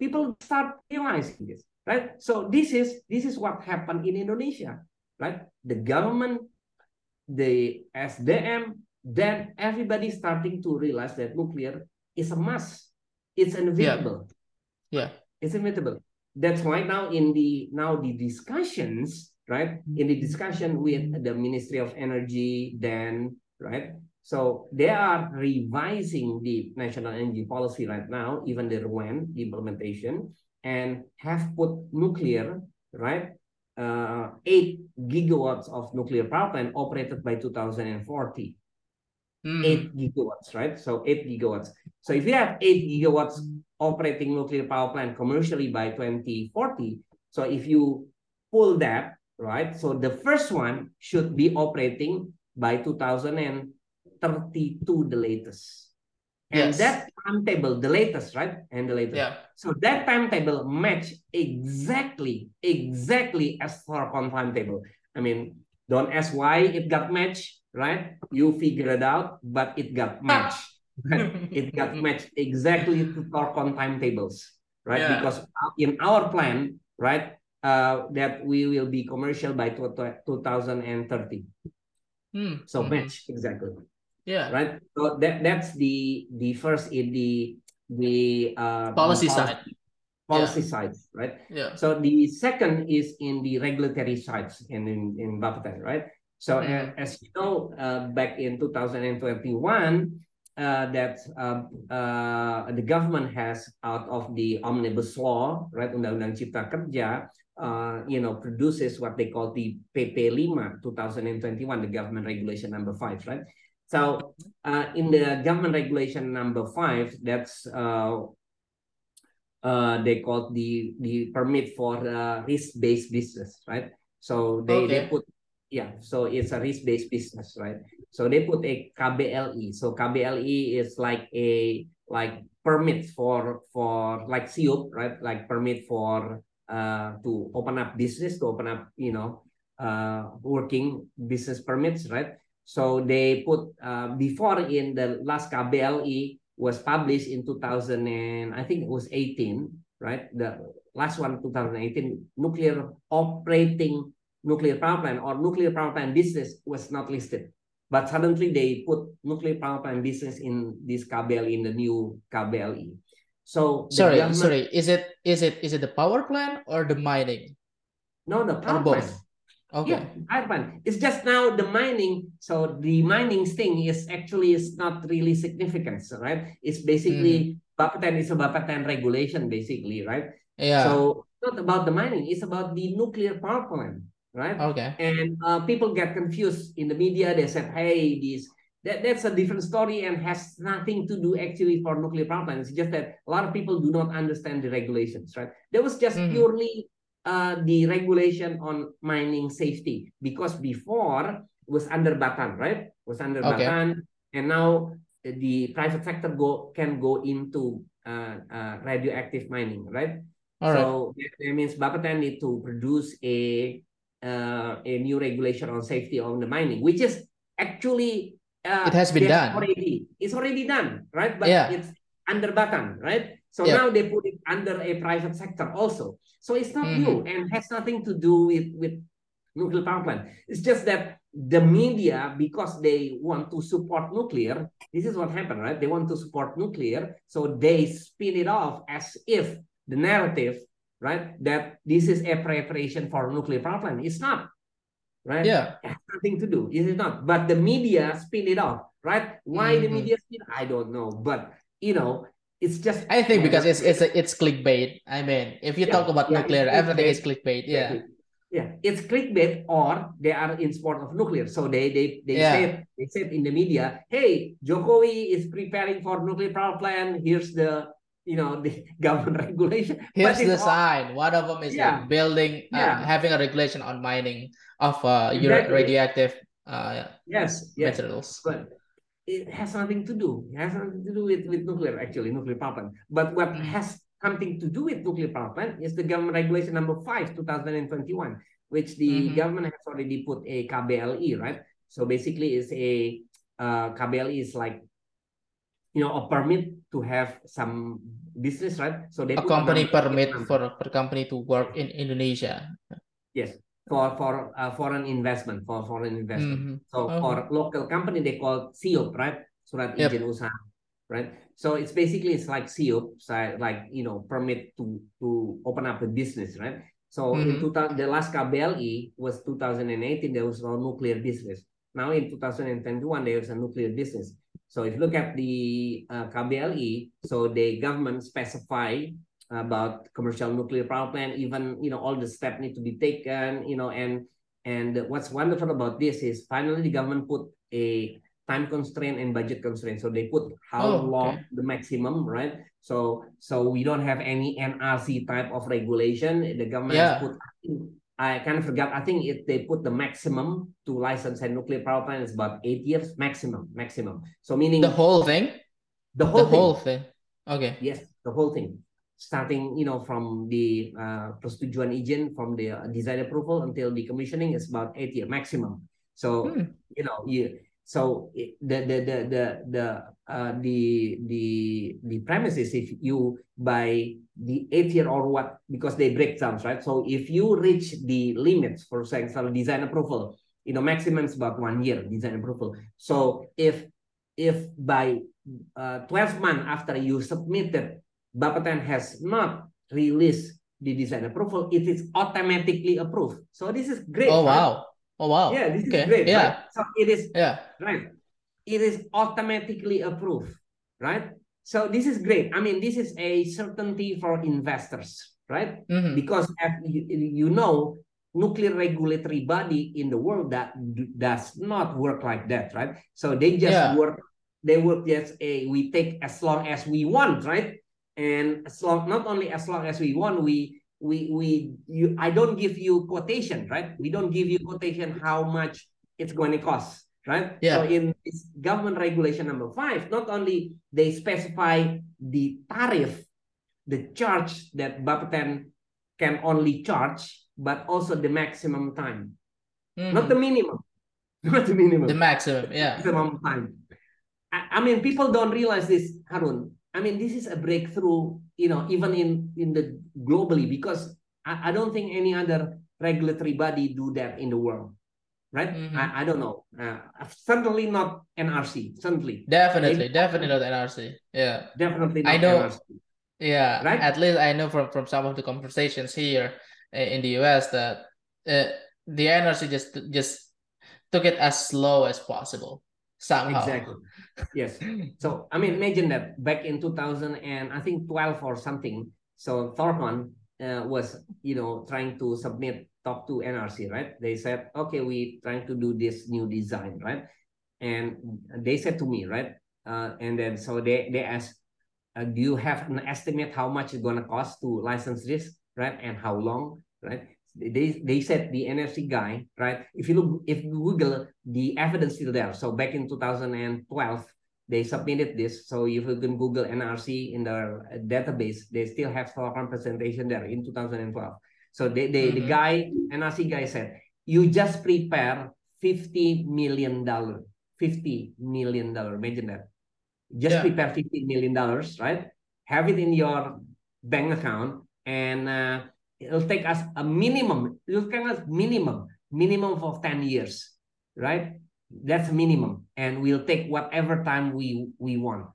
people start realizing this, right? So this is this is what happened in Indonesia, right? The government the ESDM, then everybody starting to realize that nuclear is a must. It's inevitable. Yeah. yeah. It's inevitable. That's why now in the now the discussions, right? In the discussion with the Ministry of Energy, then right. So they are revising the national energy policy right now, even the the implementation, and have put nuclear, right, uh, 8 gigawatts of nuclear power plant operated by 2040. Mm. 8 gigawatts, right? So 8 gigawatts. So if you have 8 gigawatts operating nuclear power plant commercially by 2040, so if you pull that, right? So the first one should be operating by 2032 the latest. And yes. that timetable, the latest, right? And the latest. Yeah. So that timetable match exactly, exactly as Thorcon timetable. I mean, don't ask why it got matched, right? You figure it out, but it got matched. [laughs] it got matched exactly to Thorcon timetables, right? Yeah. Because in our plan, right, uh, that we will be commercial by 2030. Hmm. So mm -hmm. match exactly. Yeah. Right. So that that's the the first in the the uh, policy, policy side. Policy yeah. side, right? Yeah. So the second is in the regulatory sides in in, in Bapeten, right? So mm -hmm. as you know, uh, back in 2021, uh, that uh, uh, the government has out of the omnibus law, right, Undang-Undang Cipta Kerja, uh, you know, produces what they call the PP 5 2021, the government regulation number five, right? So uh, in the government regulation number five, that's uh, uh, they call the the permit for uh, risk-based business, right? So they, okay. they put yeah, so it's a risk-based business, right? So they put a KBLI. So KBLI is like a like permit for for like SIUP, right? Like permit for uh to open up business, to open up, you know, uh working business permits, right? So they put uh, before in the last KBLI, was published in 2000 and I think it was 18, right? The last one 2018 nuclear operating nuclear power plant or nuclear power plant business was not listed. But suddenly they put nuclear power plant business in this KBL in the new KBLI. So sorry, sorry, is it is it is it the power plant or the mining? No, the power plant. Okay. Yeah, plant. It's just now the mining. So the mining thing is actually is not really significant, right? It's basically mm. Bapeten is a Bapeten regulation, basically, right? Yeah. So not about the mining, it's about the nuclear power plant right? Okay. And uh, people get confused in the media. They said, "Hey, this that that's a different story and has nothing to do actually for nuclear power plants. It's just that a lot of people do not understand the regulations, right? There was just mm-hmm. purely uh, the regulation on mining safety because before it was under Batan, right? Was under okay. Batan, and now the private sector go can go into uh, uh, radioactive mining, right? All so right. that means Bapeten need to produce a uh, a new regulation on safety on the mining, which is actually uh, it has been done already. It's already done, right? But yeah. it's under Batan, right? So yeah. now they put under a private sector also. So it's not mm-hmm. new and has nothing to do with with nuclear power plant. It's just that the media, because they want to support nuclear, this is what happened, right? They want to support nuclear, so they spin it off as if the narrative right? That this is a preparation for nuclear power plant. It's not, right? Yeah. It has nothing to do. It is not. But the media spin it off, right? Why mm-hmm. the media spin? I don't know. But you know, it's just. I think because it's it's a, it's clickbait. I mean, if you yeah, talk about yeah, nuclear, everything is clickbait. Yeah. Yeah, it's clickbait, or they are in support of nuclear. So they they they yeah. said they said in the media, "Hey, Jokowi is preparing for nuclear power plant. Here's the you know the [laughs] government regulation. Here's the all, sign. One of them is like building, uh, having a regulation on mining of uh, exactly. radioactive uh, yes, yes, materials. But it has nothing to do. It has nothing to do with, with nuclear, actually, nuclear power plant. But what mm. has something to do with nuclear power plant is the government regulation number 5, 2021, which the mm -hmm. government has already put a KBLI, right? So basically it's a uh, KBLI is like you know a permit to have some business right so they a company permit for a company to work in indonesia yes for for uh, foreign investment for foreign investment mm -hmm. so oh. for local company they call SIUP right surat yep. izin usaha right so it's basically it's like SIUP so like you know permit to to open up a business right so mm -hmm. in 2000 the last KBLI was 2018 there was no nuclear business now in 2021 there was a nuclear business so if you look at the uh, KBLI, so the government specify about commercial nuclear power plant, even you know all the steps need to be taken, you know, and and what's wonderful about this is finally the government put a time constraint and budget constraint. So they put how oh, long the maximum, right? So so we don't have any NRC type of regulation. The government yeah. put I kind of forgot. I think if they put the maximum to license a nuclear power plant is about eight years maximum, maximum. So meaning the whole thing, the whole the thing. whole thing. Okay. Yes, the whole thing, starting you know from the uh, persetujuan izin from the uh, design approval until the commissioning is about eight year maximum. So hmm. you know you so the the the the the uh, the the the premise is if you by the eighth year or what because they break down right. So if you reach the limits for example design approval, you know maximum is about one year design approval. So if if by uh, 12 months after you submitted, Bapeten has not released the design approval, it is automatically approved. So this is great. Oh wow. Oh wow. Yeah, this okay. is great. Yeah. Right? So it is yeah. right. It is automatically approved, right? So this is great. I mean, this is a certainty for investors, right? Mm-hmm. Because you, you know, nuclear regulatory body in the world that does not work like that, right? So they just yeah. work. They work just a we take as long as we want, right? And as long not only as long as we want, we we we you I don't give you quotation, right? We don't give you quotation how much it's going to cost, right? Yeah. So in this government regulation number five, not only they specify the tariff, the charge that Bapeten can only charge, but also the maximum time, mm -hmm. not the minimum, [laughs] not the minimum, the maximum, yeah, maximum time. I, I mean, people don't realize this, Harun. I mean, this is a breakthrough, you know, even in in the globally because I, I don't think any other regulatory body do that in the world right? Mm-hmm. I, I don't know. Uh, certainly not NRC. Certainly. Definitely, Maybe, definitely not NRC. Yeah. Definitely I know. NRC. Yeah. Right. At least I know from from some of the conversations here in the US that uh, the NRC just just took it as slow as possible somehow. Exactly. Yes. so I mean, imagine that back in 2000 and I think 12 or something. So Thorcon uh, was you know trying to submit talk to NRC, right? They said, okay, we trying to do this new design, right? And they said to me, right? Uh, and then so they they asked, uh, do you have an estimate how much it's gonna cost to license this, right? And how long, right? They they said the NRC guy, right? If you look, if you Google, the evidence still there. So back in 2012, they submitted this. So if you can Google NRC in their database, they still have some representation there in 2012. So they, they mm-hmm. the guy, NRC guy said, you just prepare $50 million, $50 million, imagine that. Just yeah. prepare $50 million, right? Have it in your bank account and uh, it'll take us a minimum, it'll take us minimum, minimum of 10 years, right? That's minimum. And we'll take whatever time we, we want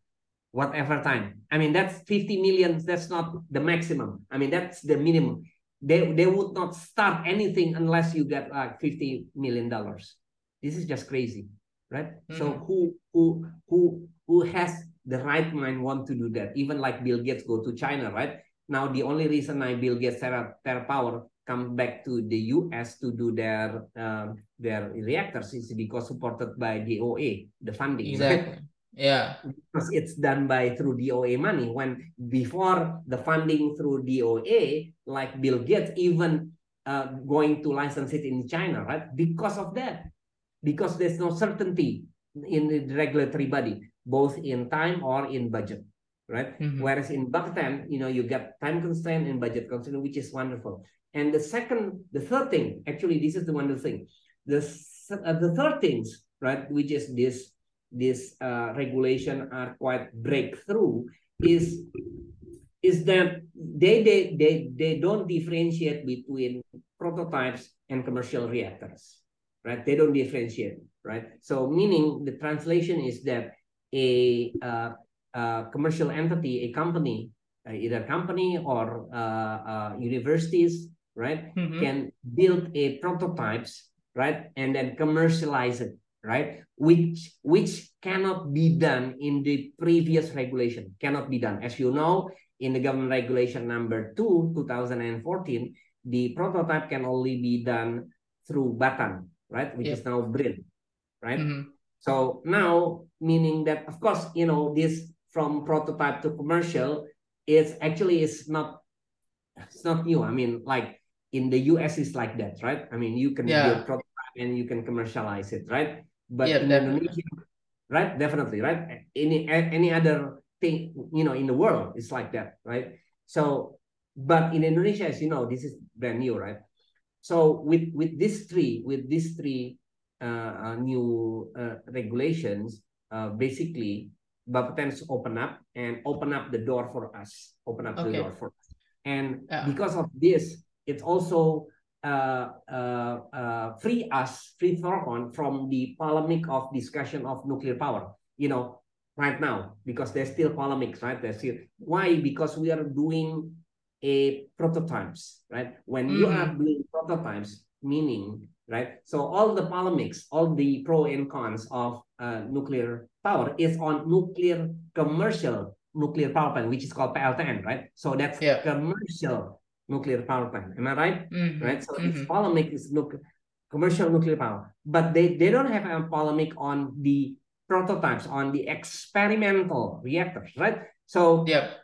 whatever time. I mean, that's 50 million. That's not the maximum. I mean, that's the minimum they they would not start anything unless you get like 50 million dollars this is just crazy right mm-hmm. so who who who who has the right mind want to do that even like bill gates go to china right now the only reason i bill gates terra, TerraPower come back to the us to do their um, their reactors is because supported by DOE the funding exactly? Yeah. Because it's done by through DOE money. When before the funding through DOE, like Bill Gates even uh, going to license it in China, right? Because of that. Because there's no certainty in the regulatory body, both in time or in budget, right? Mm-hmm. Whereas in Bapeten, you know, you get time constraint and budget constraint, which is wonderful. And the second, the third thing, actually, this is the wonderful thing. The, uh, the third things, right, which is this this uh, regulation are quite breakthrough is is that they, they they they don't differentiate between prototypes and commercial reactors right they don't differentiate right so meaning the translation is that a, uh, a commercial entity a company uh, either company or uh, uh, universities right mm -hmm. can build a prototypes right and then commercialize it right? Which which cannot be done in the previous regulation, cannot be done. As you know, in the government regulation number 2, 2014, the prototype can only be done through Batan, right? Which yep. is now BRIN, right? Mm -hmm. So now, meaning that, of course, you know, this from prototype to commercial is actually is not, it's not new. I mean, like in the US is like that, right? I mean, you can yeah. build prototype and you can commercialize it, right? But yeah, in definitely. Indonesia, right? Definitely, right? Any any other thing, you know, in the world, it's like that, right? So, but in Indonesia, as you know, this is brand new, right? So with with these three, with these three uh, uh, new uh, regulations, uh, basically, Bapetens open up and open up the door for us, open up okay. the door for us. And yeah. because of this, it's also uh, uh, uh, free us, free Thorcon from the polemic of discussion of nuclear power. You know, right now because there's still polemics, right? There's still why because we are doing a prototypes, right? When mm-hmm. you are doing prototypes, meaning right? So all the polemics, all the pro and cons of uh, nuclear power is on nuclear commercial nuclear power plant, which is called PLTN, right? So that's yeah. commercial nuclear power plant. Am I right? Mm-hmm. Right. So mm-hmm. its polemic is look commercial nuclear power, but they, they don't have a polemic on the prototypes, on the experimental reactors, right? So yeah.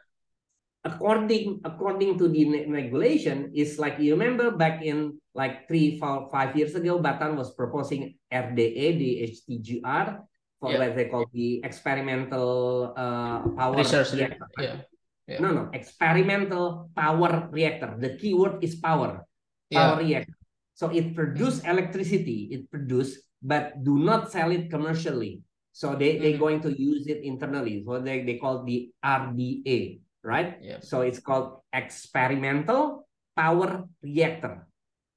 According according to the regulation, is like you remember back in like three, four, five years ago, Batan was proposing RDE, the HTGR, for yeah. what they call the experimental uh, power research reactor. Yeah. Yeah. No, no, experimental power reactor. The keyword is power. Power yeah. reactor. So it produce electricity, it produce, but do not sell it commercially. So they, mm-hmm. they're going to use it internally. So they, they call the RDE, right? Yeah. So it's called experimental power reactor,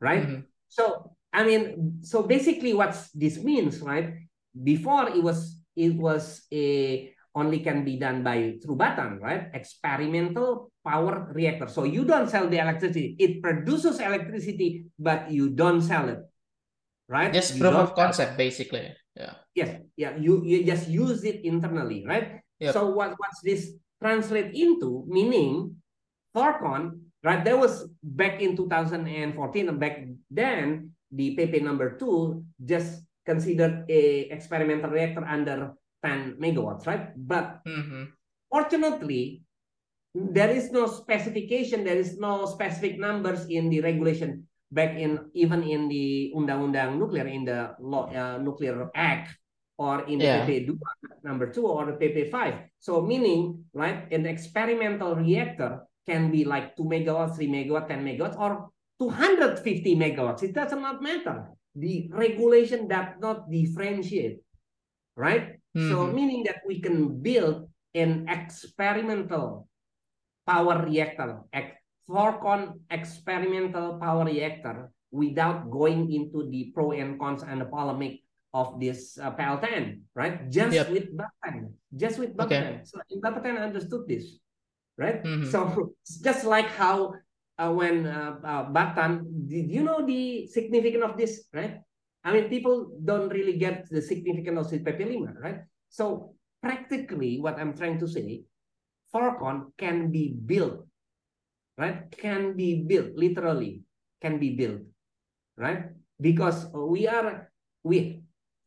right? Mm-hmm. So I mean, so basically what this means, right? Before it was it was a only can be done by through Batan, right? Experimental power reactor. So you don't sell the electricity. It produces electricity, but you don't sell it, right? Just proof of concept, basically. Yeah. Yes. Yeah. You you just use it internally, right? Yep. So what what's this translate into? Meaning, Thorcon, right? There was back in 2014, and back then the PP number two just considered a experimental reactor under 10 megawatts, right? But mm-hmm. fortunately, there is no specification, there is no specific numbers in the regulation back in even in the Undang-Undang Nuclear, in the law, uh, Nuclear Act, or in the yeah. PP 2, number 2, or the PP 5. So meaning, right, an experimental reactor can be like 2 megawatts, 3 megawatts, 10 megawatts, or 250 megawatts. It does not matter. The regulation does not differentiate, right? Mm-hmm. So meaning that we can build an experimental power reactor, Thorcon experimental power reactor without going into the pro and cons and the polemic of this uh, PLTN, right? Just yep. with Bapeten, just with Bapeten. Okay. So Bapeten understood this, right? Mm-hmm. So just like how uh, when uh, uh, Batan, did you know the significance of this, right? I mean, people don't really get the significance of PP5, right? So practically what I'm trying to say, Thorcon can be built, right? Can be built, literally can be built, right? Because we are, we,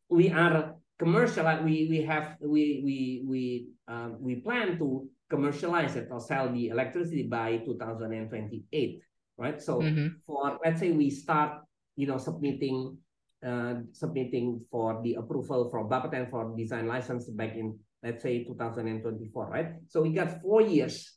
we are commercial, we, we have, we, we, we, uh, we plan to commercialize it or sell the electricity by 2028, right? So mm-hmm. for, let's say we start, you know, submitting uh, submitting for the approval from Bapeten for design license back in, let's say, 2024, right? So we got four years,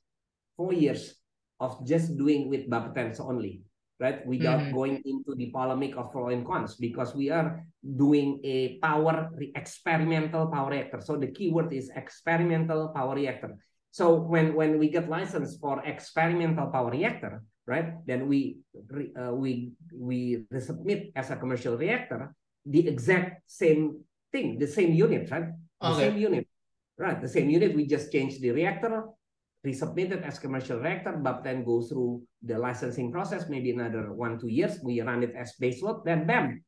four years of just doing with Bapetens only, right? Without mm -hmm. going into the polemic of pro and cons because we are doing a power experimental power reactor. So the keyword is experimental power reactor. So when, when we get license for experimental power reactor, right? Then we uh, we we resubmit as a commercial reactor the exact same thing, the same unit, right? The okay. same unit, right? The same unit. We just change the reactor, resubmit it as commercial reactor, but then go through the licensing process, maybe another one two years. We run it as baseload, then bam,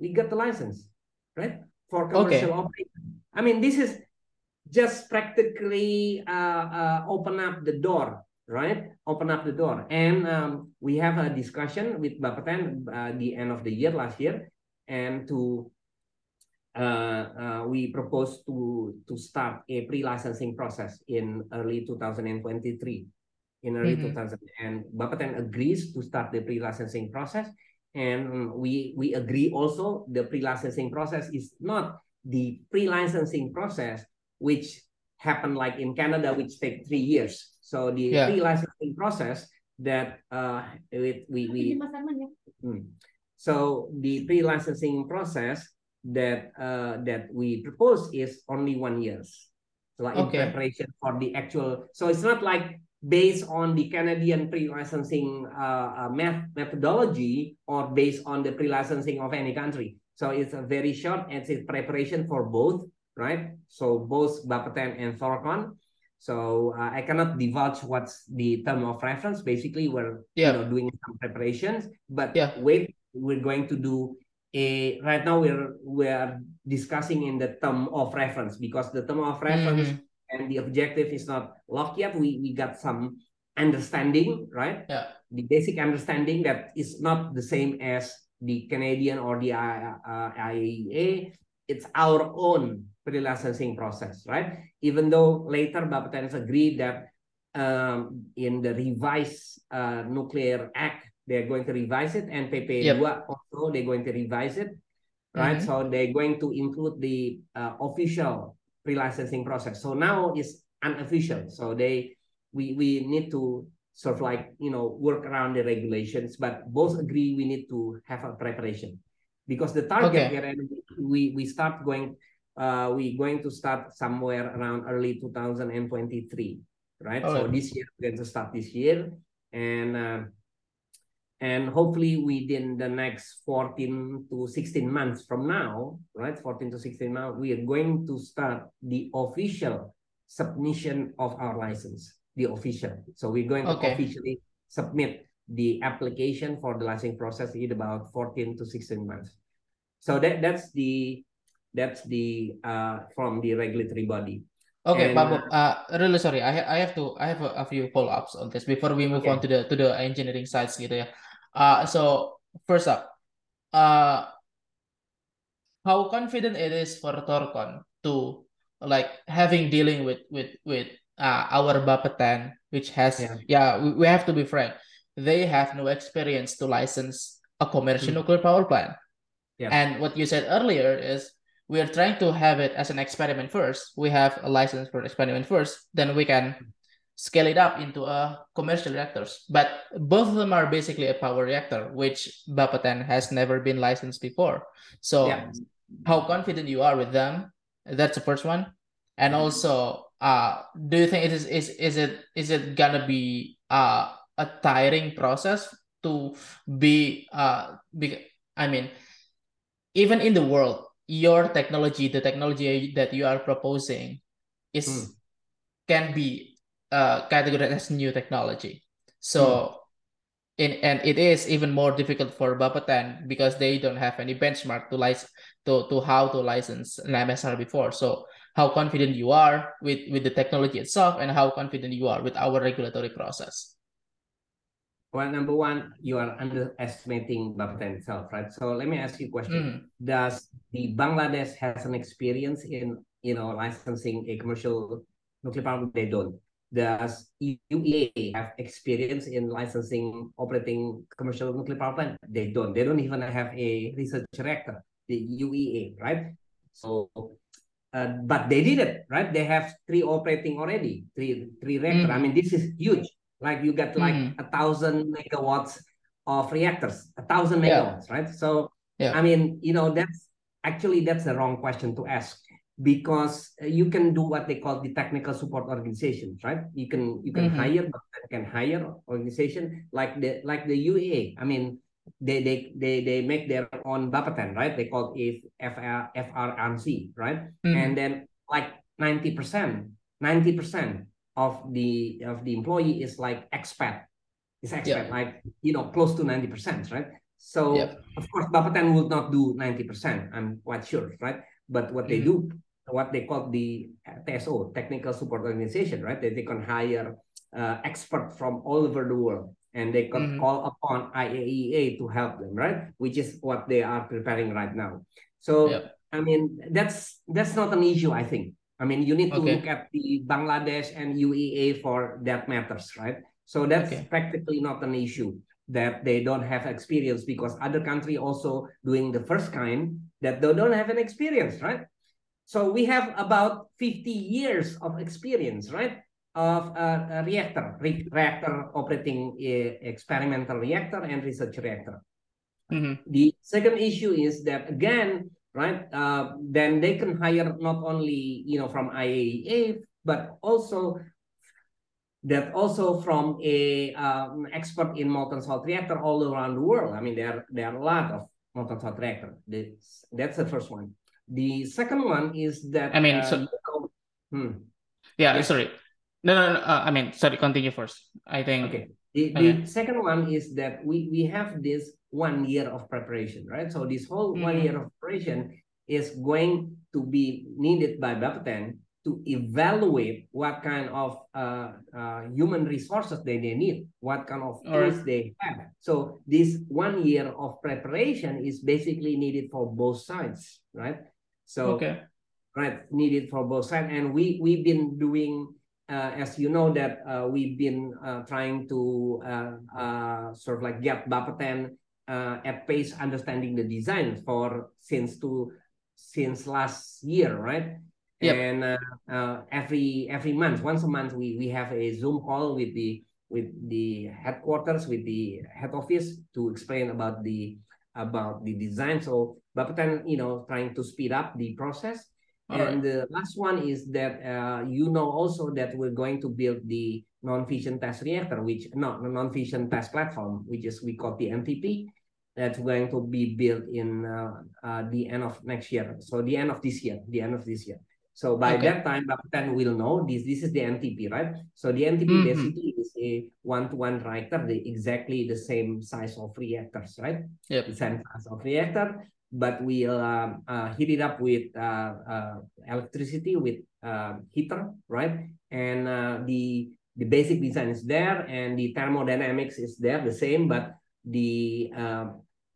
we got the license, right? For commercial okay. operation. I mean, this is just practically uh, uh, open up the door right? Open up the door. And um, we have a discussion with Bapeten uh, the end of the year last year, and to uh, uh, we propose to to start a pre-licensing process in early 2023. In early mm -hmm. 2000, and Bapeten agrees to start the pre-licensing process, and we we agree also the pre-licensing process is not the pre-licensing process which happened like in Canada, which take three years. So the yeah. pre-licensing process that uh, we we, we hmm. so the pre-licensing process that uh, that we propose is only one years. So like okay. in preparation for the actual. So it's not like based on the Canadian pre-licensing uh, uh, math methodology or based on the pre-licensing of any country. So it's a very short and it's preparation for both, right? So both Bapeten and Thorcon so uh, I cannot divulge what's the term of reference. Basically, we're yeah. you know doing some preparations, but yeah. wait, we're going to do a right now we're we're discussing in the term of reference because the term of reference mm-hmm. and the objective is not locked yet. We we got some understanding, right? Yeah. The basic understanding that is not the same as the Canadian or the uh, IAEA. It's our own pre-licensing process, right? Even though later Bapeten agreed that um, in the revised uh, Nuclear Act, they're going to revise it, and PP2 yep. also they're going to revise it, right? Mm -hmm. So they're going to include the uh, official pre-licensing process. So now it's unofficial. So they we we need to sort of like you know work around the regulations, but both agree we need to have a preparation because the target okay. we we start going uh, we're going to start somewhere around early 2023, right? Oh. So this year we're going to start this year, and uh, and hopefully within the next 14 to 16 months from now, right? 14 to 16 months, we are going to start the official submission of our license, the official. So we're going to officially submit the application for the licensing process in about 14 to 16 months. So that that's the that's the uh from the regulatory body. Okay, and, Bob, uh, really sorry. I I have to I have a, a few follow ups on this before we move on to the to the engineering sides gitu ya. Uh, so first up, uh, how confident it is for Thorcon to like having dealing with with with uh, our Bapeten, which has yeah, yeah we, we have to be frank, they have no experience to license a commercial mm. nuclear power plant. Yeah. And what you said earlier is we are trying to have it as an experiment first. We have a license for experiment first, then we can scale it up into a commercial reactors. But both of them are basically a power reactor, which Bapeten has never been licensed before. So yeah. how confident you are with them? That's the first one. And also, uh, do you think it is is is it is it gonna be uh, a tiring process to be uh be, I mean, even in the world, your technology, the technology that you are proposing, is mm. can be uh, categorized as new technology. So, mm. in and it is even more difficult for Bapeten because they don't have any benchmark to license to, to how to license an MSR before. So, how confident you are with with the technology itself, and how confident you are with our regulatory process. Well, number one, you are underestimating Bapeten itself, right? So let me ask you a question. Mm. Does the Bangladesh has an experience in, you know, licensing a commercial nuclear power? They don't. Does UEA have experience in licensing operating commercial nuclear power plant? They don't. They don't even have a research reactor, the UEA, right? So, uh, but they did it, right? They have three operating already, three three reactor. Mm. I mean, this is huge like you get like mm. a thousand megawatts of reactors, a thousand megawatts, yeah. right? So yeah. I mean, you know, that's actually that's the wrong question to ask because you can do what they call the technical support organizations, right? You can you can mm-hmm. hire, can hire organization like the like the UEA. I mean, they they they they make their own Bapeten, right? They call it FR, FRRC, right? Mm-hmm. And then like 90%, 90% of the of the employee is like expat. Is expat like you know close to 90 percent right? So of course Bapeten will not do 90 percent i'm quite sure right? But what they mm-hmm. do what they call the tso technical support organization right? They, they can hire uh, expert from all over the world and they can mm-hmm. call upon IAEA to help them right? Which is what they are preparing right now. So i mean that's that's not an issue i think I mean, you need to okay. look at the Bangladesh and UEA for that matters, right? So that's okay. practically not an issue that they don't have experience because other country also doing the first kind that they don't have an experience, right? So we have about 50 years of experience, right? Of a, a reactor, re reactor operating a experimental reactor and research reactor. Mm -hmm. The second issue is that again, right? Uh, then they can hire not only you know from IAEA but also that also from a um, expert in molten salt reactor all around the world. I mean, there there are a lot of molten salt reactor. This, that's the first one. The second one is that I mean, uh, so, hmm. yeah, yeah, sorry. No, no, no. Uh, I mean, sorry. Continue first. I think. Okay. The, the second one is that we we have this one year of preparation, right? So this whole mm-hmm. one year of preparation is going to be needed by Bapeten to evaluate what kind of uh, uh, human resources they, they need, what kind of tools right. they have. So this one year of preparation is basically needed for both sides, right? So okay. right, needed for both sides. And we, we've been doing as you know that uh, we've been uh, trying to uh, uh, sort of like get Bapeten uh, at pace understanding the design for since to since last year, right? Yep. And uh, uh, every every month, once a month, we we have a Zoom call with the with the headquarters, with the head office to explain about the about the design. So Bapeten, you know, trying to speed up the process. All and right. the last one is that uh, you know also that we're going to build the non-fission test reactor, which no non-fission test platform, which is we call the NTP, that's going to be built in uh, uh, the end of next year. So the end of this year, the end of this year. So by okay. that time, Bapeten will know this. This is the NTP, right? So the NTP mm -hmm. basically is a one-to-one -one reactor, the exactly the same size of reactors, right? Yep. The same size of reactor, but we'll uh, uh, heat it up with uh, uh, electricity with uh, heater, right? And uh, the the basic design is there, and the thermodynamics is there, the same, but the uh,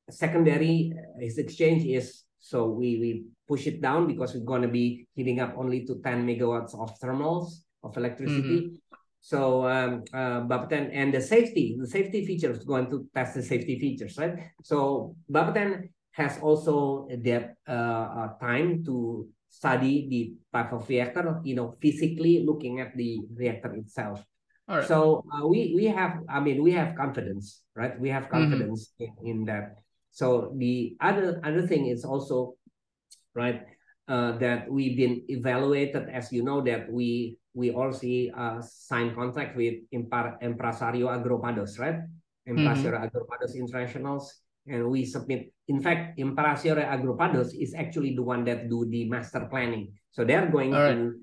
secondary is exchange is so we we push it down because we're going to be heating up only to 10 megawatts of thermals of electricity. Mm -hmm. So um, uh, Bapeten and the safety, the safety features going to test the safety features, right? So Bapeten has also that uh, uh, time to study the type of reactor, you know, physically looking at the reactor itself. Right. So uh, we we have, I mean, we have confidence, right? We have mm-hmm. confidence mm -hmm. in, in that. So the other other thing is also, right, uh, that we've been evaluated, as you know, that we we also uh, sign contract with Impar Empresario Agrupados, right? Empresario mm -hmm. Agrupados Internationals, and we submit. In fact, Empresario Agrupados is actually the one that do the master planning. So they're going All to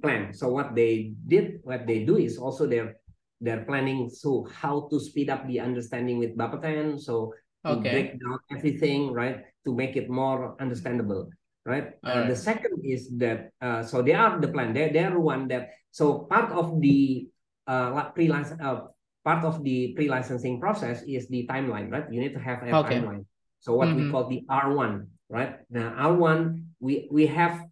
plan. So what they did, what they do is also they're they're planning so how to speed up the understanding with Bapeten. So to okay. break down everything, right? To make it more understandable, right? Uh, right. The second is that, uh, so they are the plan. They they're one that, so part of the uh, pre-license, uh, part of the pre-licensing process is the timeline, right? You need to have a okay. timeline. So what mm -hmm. we mm-hmm. call the R1, right? Now R1, we we have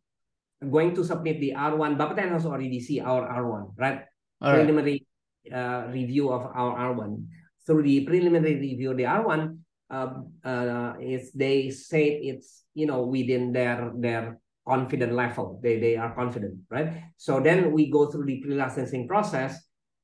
going to submit the R1. Bapeten has already see our R1, right? All preliminary right. Uh, review of our R1. Through the preliminary review of the R1, uh, uh, is they say it's you know within their their confident level. They they are confident, right? So then we go through the pre-licensing process.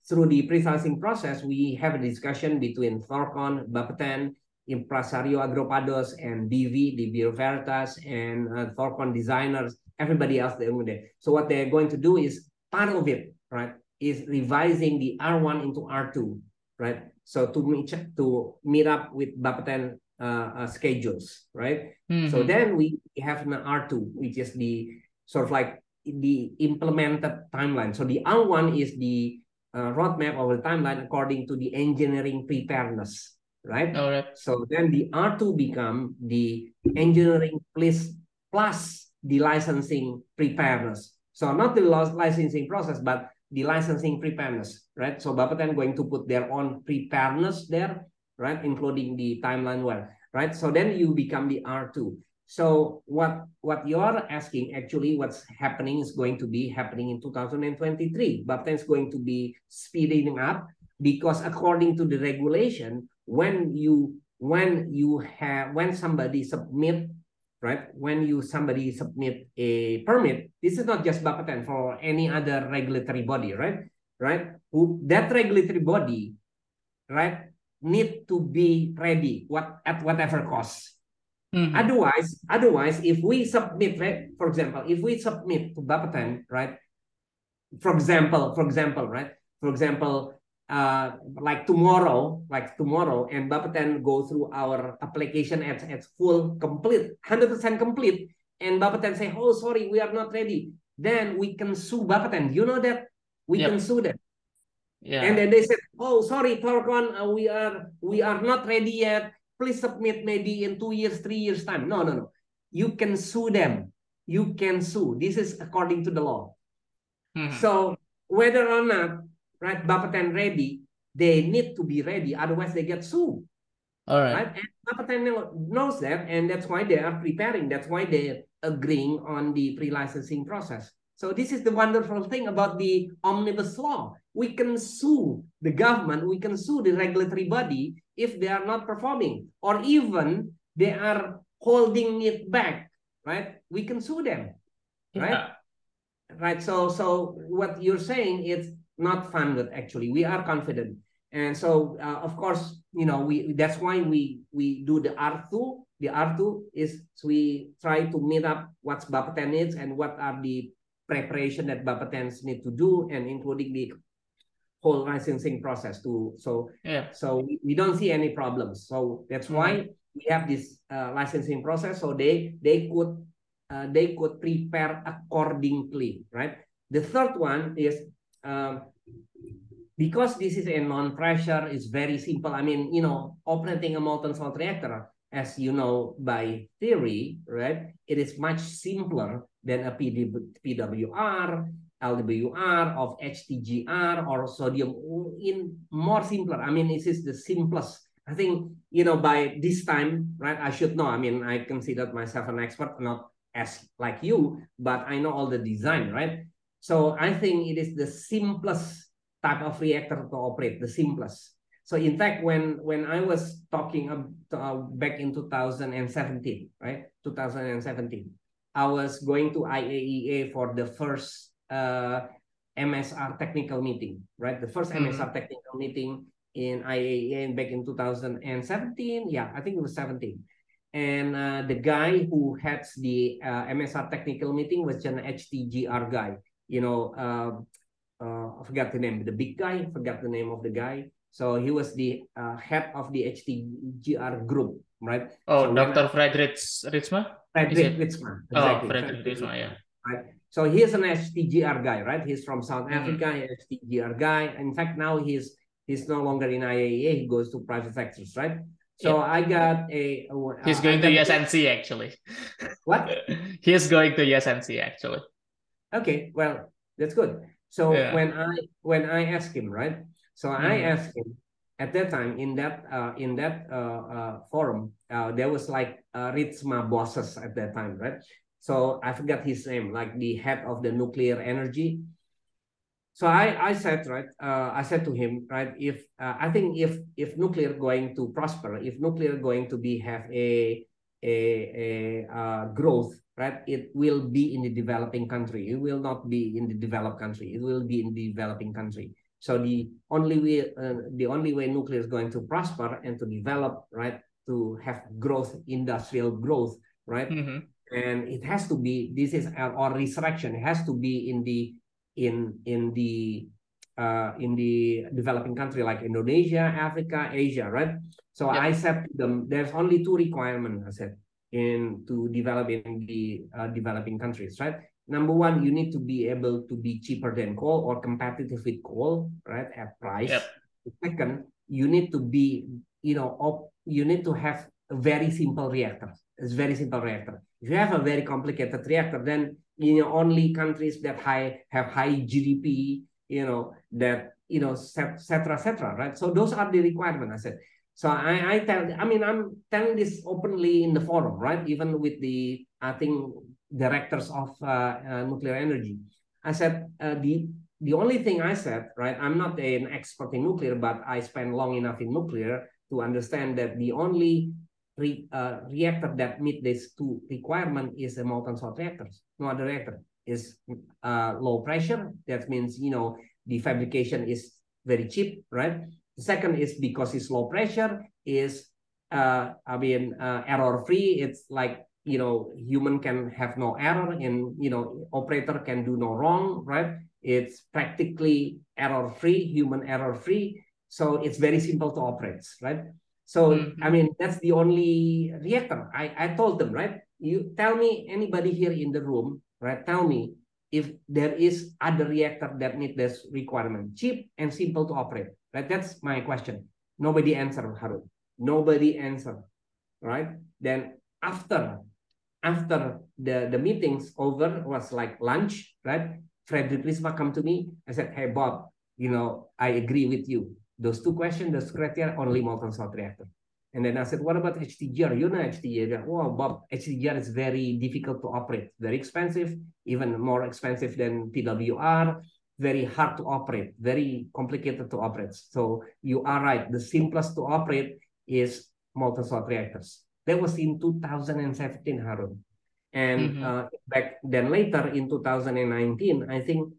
Through the pre-licensing process, we have a discussion between Thorcon, Bapeten, Empresario Agrupados, and DV, the Veritas, and uh, Thorcon designers, everybody else there. So what they're going to do is part of it, right, is revising the R1 into R2, right? So to meet to meet up with Bapeten uh, uh, schedules, right? Mm-hmm. So then we have an R2, which is the sort of like the implemented timeline. So the R1 is the uh, roadmap of the timeline according to the engineering preparedness, right? All right. So then the R2 become the engineering plus plus the licensing preparedness. So not the licensing process, but the licensing preparedness, right? So Bapeten going to put their own preparedness there, right? Including the timeline well, right? So then you become the R2. So what, what you're asking, actually what's happening is going to be happening in 2023. Bapeten is going to be speeding up because according to the regulation, when you when you have when somebody submit right? When you somebody submit a permit, this is not just Bapeten for any other regulatory body, right? Right? Who that regulatory body, right, need to be ready what at whatever cost. Mm -hmm. Otherwise, otherwise, if we submit, right, for example, if we submit to Bapeten, right, for example, for example, right, for example, uh, like tomorrow, like tomorrow, and Bapeten go through our application at, at full complete, 100% complete, and Bapeten say, oh, sorry, we are not ready. Then we can sue Bapeten. You know that? We yep. can sue them. Yeah. And then they said, oh, sorry, Thorcon, uh, we are we are not ready yet. Please submit maybe in two years, three years time. No, no, no. You can sue them. You can sue. This is according to the law. Mm -hmm. So whether or not right? Bapeten ready, they need to be ready, otherwise they get sued. All right. right? And Bapeten knows that, and that's why they are preparing. That's why they're agreeing on the pre-licensing process. So this is the wonderful thing about the omnibus law. We can sue the government, we can sue the regulatory body if they are not performing, or even they are holding it back, right? We can sue them, right? Yeah. Right. So, so what you're saying is not funded actually. We are confident. And so, uh, of course, you know, we that's why we we do the R2 the R2 is we try to meet up what Bapeten needs and what are the preparation that Bapeten need to do and including the whole licensing process to so yeah. so we, don't see any problems. So that's why mm -hmm. we have this uh, licensing process. So they they could uh, they could prepare accordingly right? The third one is um, because this is a non-pressure it's very simple. I mean you know operating a molten salt reactor as you know by theory, right, it is much simpler than a PD, PWR, LWR, of HTGR, or sodium in more simpler. I mean, this is the simplest. I think, you know, by this time, right, I should know. I mean, I consider myself an expert, not as like you, but I know all the design, right? So I think it is the simplest type of reactor to operate, the simplest. So in fact, when when I was talking uh, back in 2017, right, 2017, I was going to IAEA for the first uh, MSR technical meeting, right? The first mm-hmm. MSR technical meeting in IAEA back in 2017. Yeah, I think it was 17. And uh, the guy who heads the uh, MSR technical meeting was an HTGR guy. You know, uh, uh, I forgot the name, the big guy, I forgot the name of the guy. So he was the uh, head of the HTGR group, right? Oh, so Dr. Frederick Reitsma? Frederick Reitsma. Oh, exactly. Oh, Frederick Reitsma, yeah. Right. So he's an HTGR guy, right? He's from South mm -hmm. Africa, HTGR guy. In fact, now he's he's no longer in IAEA. He goes to private sectors, right? So yeah. I got a. Uh, he's going to USNC actually. What? [laughs] he's going to USNC actually. Okay, well that's good. So yeah. when I when I asked him, right? So mm. I mm-hmm. asked him at that time in that uh, in that uh, uh, forum, uh, there was like uh, Reitsma bosses at that time, right? So I forgot his name, like the head of the nuclear energy. So I I said right, uh, I said to him right, if I think if if nuclear going to prosper, if nuclear going to be have a a, a growth, right? It will be in the developing country. It will not be in the developed country. It will be in the developing country. So the only way uh, the only way nuclear is going to prosper and to develop, right, to have growth, industrial growth, right, mm-hmm. and it has to be this is our resurrection. It has to be in the in in the uh, in the developing country like Indonesia, Africa, Asia, right? So yeah. I said to them, there's only two requirements. I said in to develop in the uh, developing countries, right? Number one, you need to be able to be cheaper than coal or competitive with coal, right? At price. Yep. Second, you need to be, you know, op, you need to have a very simple reactor. It's very simple reactor. If you have a very complicated reactor, then you know only countries that high have high GDP, you know, that you know, etc. etc. right? So those are the requirements. I said. So I, I tell, I mean, I'm telling this openly in the forum, right? Even with the, I think directors of uh, uh, nuclear energy. I said uh, the the only thing I said, right? I'm not an expert in nuclear, but I spent long enough in nuclear to understand that the only re, uh, reactor that meet these two requirement is a molten salt reactors. No other reactor is uh, low pressure. That means you know the fabrication is very cheap, right? The second is because it's low pressure. Is uh, I mean error free. It's like you know human can have no error and you know operator can do no wrong right? It's practically error free human error free so it's very simple to operate right? So mm-hmm. i mean that's the only reactor. I i told them right? You tell me anybody here in the room right? Tell me if there is other reactor that meet this requirement. Cheap and simple to operate right? That's my question. Nobody answer harun. Nobody answer right? Then after after the, the meetings over was like lunch, right? Frederick Reitsma come to me. I said, hey, Bob, you know, I agree with you. Those two questions, those criteria, only molten salt reactor. And then I said, what about HTGR? You know HTGR. Oh, Bob, HTGR is very difficult to operate, very expensive, even more expensive than PWR, very hard to operate, very complicated to operate. So you are right. The simplest to operate is molten salt reactors. That was in 2017, Harun. And mm -hmm. uh, back then later in 2019, I think,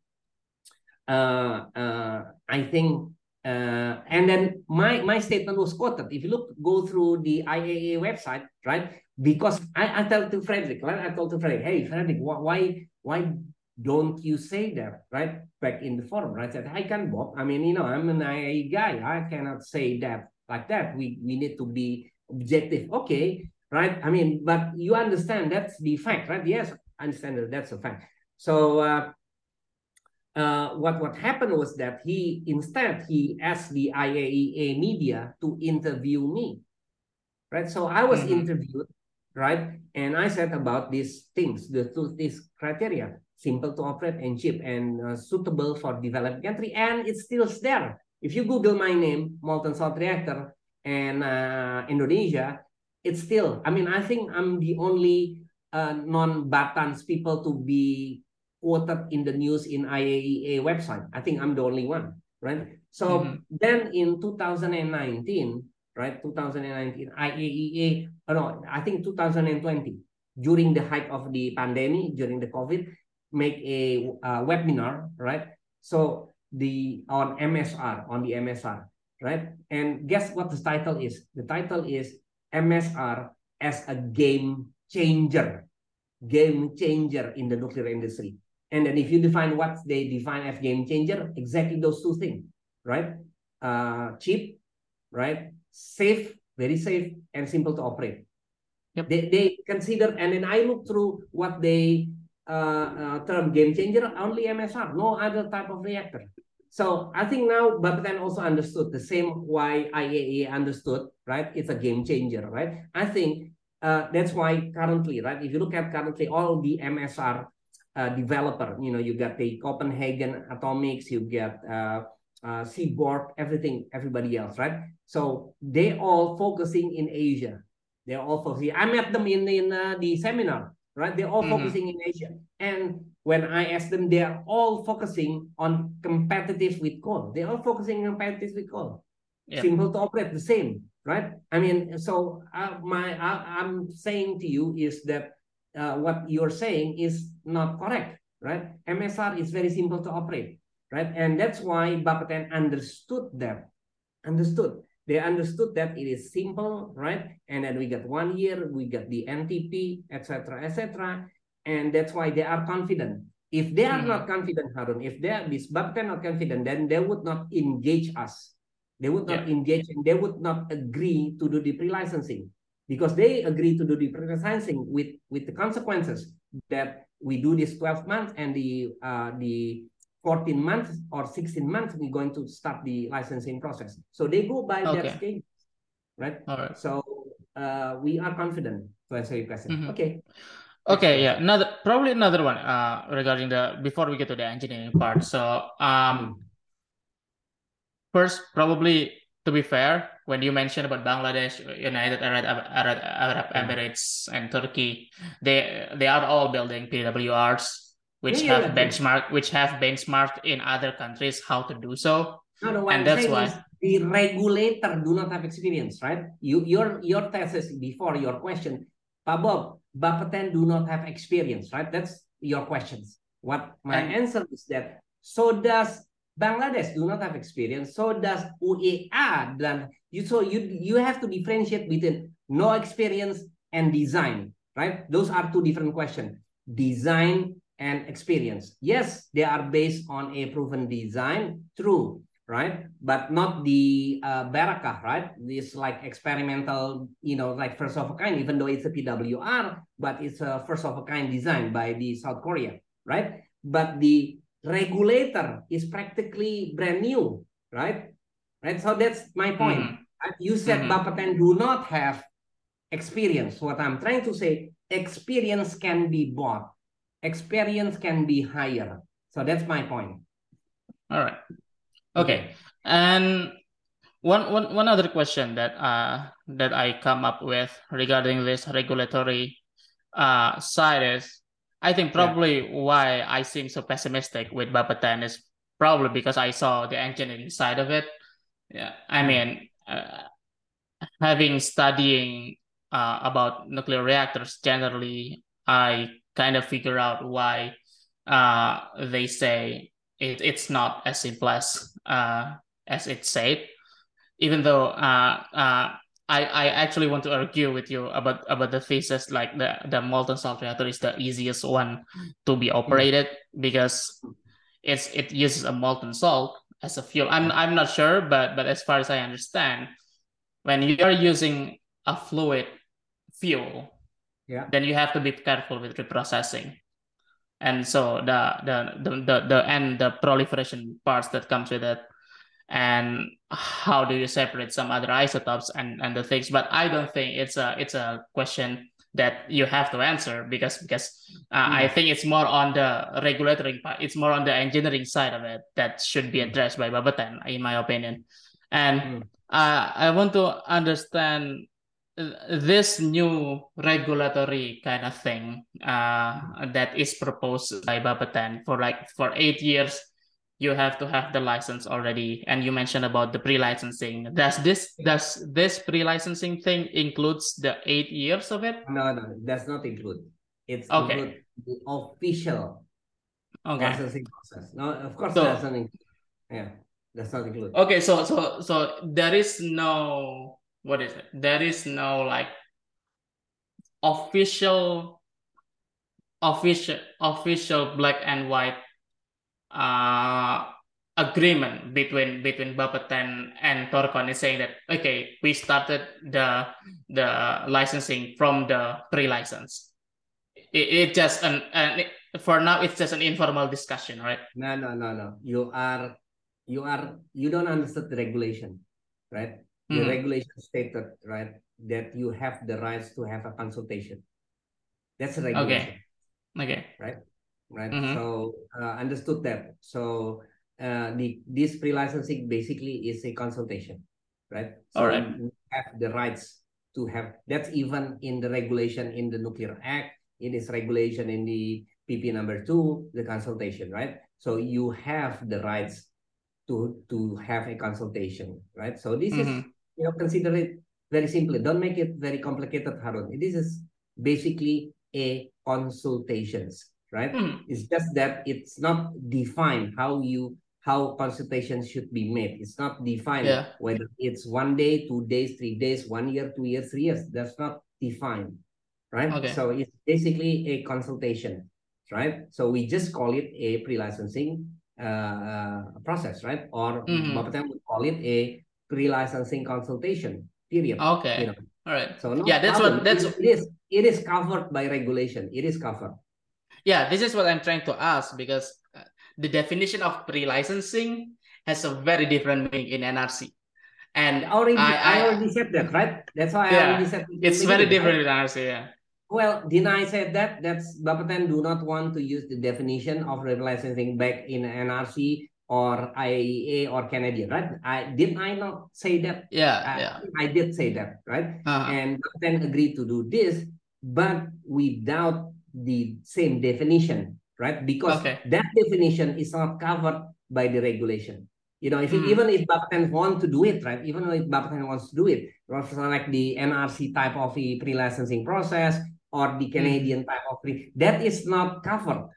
uh, uh, I think Uh, and then my my statement was quoted. If you look, go through the IAEA website, right? Because I, I told to Frederick, right? I told to Frederick, hey, Frederick, why why don't you say that, right? Back in the forum, right? I said, I can Bob. I mean, you know, I'm an IAEA guy. I cannot say that like that. We we need to be objective. Okay, right? I mean, but you understand that's the fact, right? Yes, I understand that that's a fact. So uh, uh, what what happened was that he instead he asked the IAEA media to interview me, right? So I was mm -hmm. interviewed, right? And I said about these things, the two these criteria, simple to operate and cheap and uh, suitable for developed country, and it's still there. If you Google my name, molten salt reactor, and uh, Indonesia, it's still, I mean, I think I'm the only uh, non-Batans people to be quoted in the news in IAEA website. I think I'm the only one, right? So mm -hmm. then in 2019, right, 2019, IAEA, oh no, I think 2020, during the height of the pandemic, during the COVID, make a uh, webinar, right? So the on MSR, on the MSR, right? And guess what the title is? The title is MSR as a game changer, game changer in the nuclear industry. And then if you define what they define as game changer, exactly those two things, right? Uh, cheap, right? Safe, very safe, and simple to operate. Yep. They, they consider, and then I look through what they uh, uh, term game changer, only MSR, no other type of reactor. So I think now Bapeten also understood the same why IAEA understood, right? It's a game changer, right? I think uh, that's why currently, right? If you look at currently all the MSR uh, developer, you know, you got the Copenhagen Atomics, you get uh, uh, Seaborg, everything, everybody else, right? So they all focusing in Asia. They're all focusing. I met them in in uh, the seminar, right? They're all mm -hmm. focusing in Asia, and when I ask them, they are all focusing on competitive with coal. They're all focusing on competitive with coal. Yep. Simple to operate, the same, right? I mean, so uh, my uh, I'm saying to you is that uh, what you're saying is not correct, right? MSR is very simple to operate, right? And that's why Bapeten understood that, understood. They understood that it is simple, right? And then we got one year, we got the NTP, etc., etc and that's why they are confident. If they are mm. not confident, Harun, if they are disbabkan not confident, then they would not engage us. They would not yeah. engage and they would not agree to do the pre-licensing because they agree to do the pre-licensing with, with the consequences that we do this 12 months and the uh, the 14 months or 16 months, we're going to start the licensing process. So they go by okay. that stage, right? All right. So uh, we are confident to answer your question. Mm -hmm. Okay. Okay, yeah, another probably another one uh, regarding the before we get to the engineering part. So, um, first, probably to be fair, when you mentioned about Bangladesh, United Arab, Arab, Arab Emirates, and Turkey, they they are all building PWRs, which yeah, have yeah, benchmark, which have benchmarked in other countries how to do so. No, no, and that's why the regulator do not have experience, right? You your your thesis before your question, Pak Bob, Bapeten do not have experience, right? That's your questions. What my and, answer is that so does Bangladesh do not have experience. So does UEA. Dan you so you you have to differentiate between no experience and design, right? Those are two different questions. Design and experience. Yes, they are based on a proven design. True right? But not the uh, Barakah, right? This like experimental, you know, like first of a kind, even though it's a PWR, but it's a first of a kind design by the South Korea, right? But the regulator is practically brand new, right? Right. So that's my point. Mm -hmm. You said mm -hmm. Bapeten do not have experience. What I'm trying to say, experience can be bought. Experience can be hired. So that's my point. All right. Okay. And one, one, one other question that uh that I come up with regarding this regulatory uh side is I think probably yeah. why I seem so pessimistic with Bapeten is probably because I saw the engineering side of it. Yeah, I mean, uh, having studying uh, about nuclear reactors generally, I kind of figure out why uh, they say it, it's not as simple as uh, as it said, even though uh, uh, I, I actually want to argue with you about about the thesis like the the molten salt reactor is the easiest one to be operated because it's it uses a molten salt as a fuel. I'm I'm not sure, but but as far as I understand, when you are using a fluid fuel, yeah, then you have to be careful with reprocessing. And so the the the the, the and the proliferation parts that comes with it and how do you separate some other isotopes and and the things but i don't think it's a it's a question that you have to answer because because uh, mm. I think it's more on the regulatory part. It's more on the engineering side of it that should be addressed by Bapeten, in my opinion. And mm. uh, I want to understand this new regulatory kind of thing uh, that is proposed by Bapeten for like for eight years you have to have the license already. And you mentioned about the pre-licensing. Does this does this pre-licensing thing includes the eight years of it? No no does not include. It's okay. the official okay. licensing process. No of course so, doesn't include. Yeah that's not include. Okay so so so there is no what is it there is no like official official official black and white uh, agreement between between Bapeten and Thorcon is saying that okay, we started the the licensing from the pre-license. It, it just an, an for now it's just an informal discussion, right? No, no, no, no. You are you are you don't understand the regulation, right? The mm. regulation stated right that you have the rights to have a consultation. That's a regulation. Okay. Okay. Right right? Mm-hmm. So uh, understood that. So uh, the this pre-licensing basically is a consultation, right? So All right. We have the rights to have. That's even in the regulation in the Nuclear Act. It is regulation in the PP number two, the consultation, right? So you have the rights to to have a consultation, right? So this mm-hmm. is you know consider it very simply. Don't make it very complicated, Harun. This is basically a consultations right? Mm. It's just that it's not defined how you how consultations should be made. It's not defined yeah. whether it's one day, two days, three days, one year, two years, three years. That's not defined, right? Okay. So it's basically a consultation, right? So we just call it a pre-licensing uh, uh, process, right? Or mm-hmm. Would call it a pre-licensing consultation period. Okay. You know? All right. So no yeah, that's problem. what that's it is. It is covered by regulation. It is covered. Yeah, this is what I'm trying to ask because uh, the definition of pre-licensing has a very different meaning in NRC. And I already, I, I, already said that, right? That's why yeah, I already said it's very different in NRC, yeah. Well, deny said that that's Bapeten do not want to use the definition of licensing back in NRC or IAEA or Canadian, right? I did I not say that? Yeah, I, yeah. I did say that, right? Uh-huh. And then agreed to do this, but without the same definition, right? Because okay. that definition is not covered by the regulation. You know, if mm. even if Bapeten want to do it, right? Even if Bapeten wants to do it, like the NRC type of pre-licensing process or the hmm. Canadian mm. type of pre, that is not covered.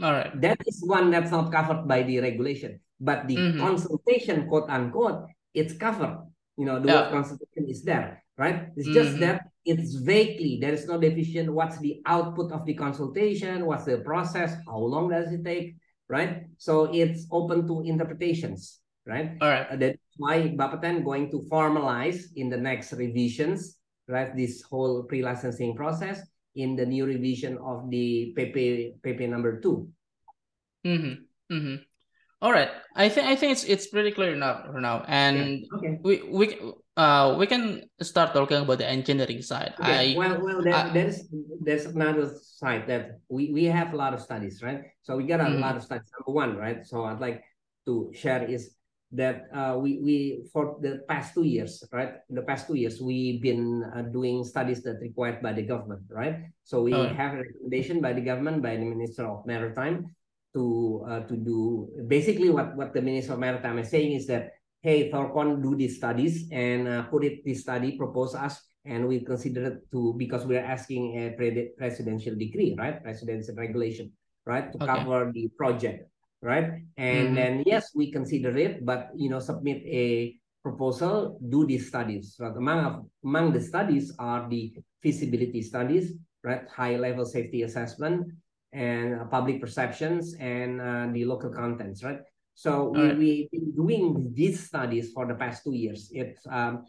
All right. That is one that's not covered by the regulation. But the mm-hmm. consultation, quote unquote, it's covered. You know, the yeah. word consultation is there, right? It's mm-hmm. just that it's vaguely there is no definition what's the output of the consultation what's the process how long does it take right so it's open to interpretations right all right uh, that's why bapeten going to formalize in the next revisions right this whole pre-licensing process in the new revision of the pp pp number 2 mm-hmm. Mm-hmm. All right, I think I think it's it's pretty clear enough for now, and yeah. okay. we we uh we can start talking about the engineering side. Okay. I, well, well, there, I, there's there's another side that we we have a lot of studies, right? So we got a mm-hmm. lot of studies. Number one, right? So I'd like to share is that uh, we we for the past two years, right? In the past two years, we've been uh, doing studies that required by the government, right? So we oh. have a recommendation by the government by the Minister of Maritime to uh, to do basically what what the Minister of Maritime is saying is that hey Thorcon do these studies and uh, put it this study propose us and we consider it to because we're asking a pre presidential decree right presidential regulation right to okay. cover the project right? And mm-hmm. then yes, we consider it, but you know, submit a proposal, do these studies. Right? Among among the studies are the feasibility studies, right? High level safety assessment and uh, public perceptions and uh, the local contents, right? So we, right. we've been doing these studies for the past two years. It's um,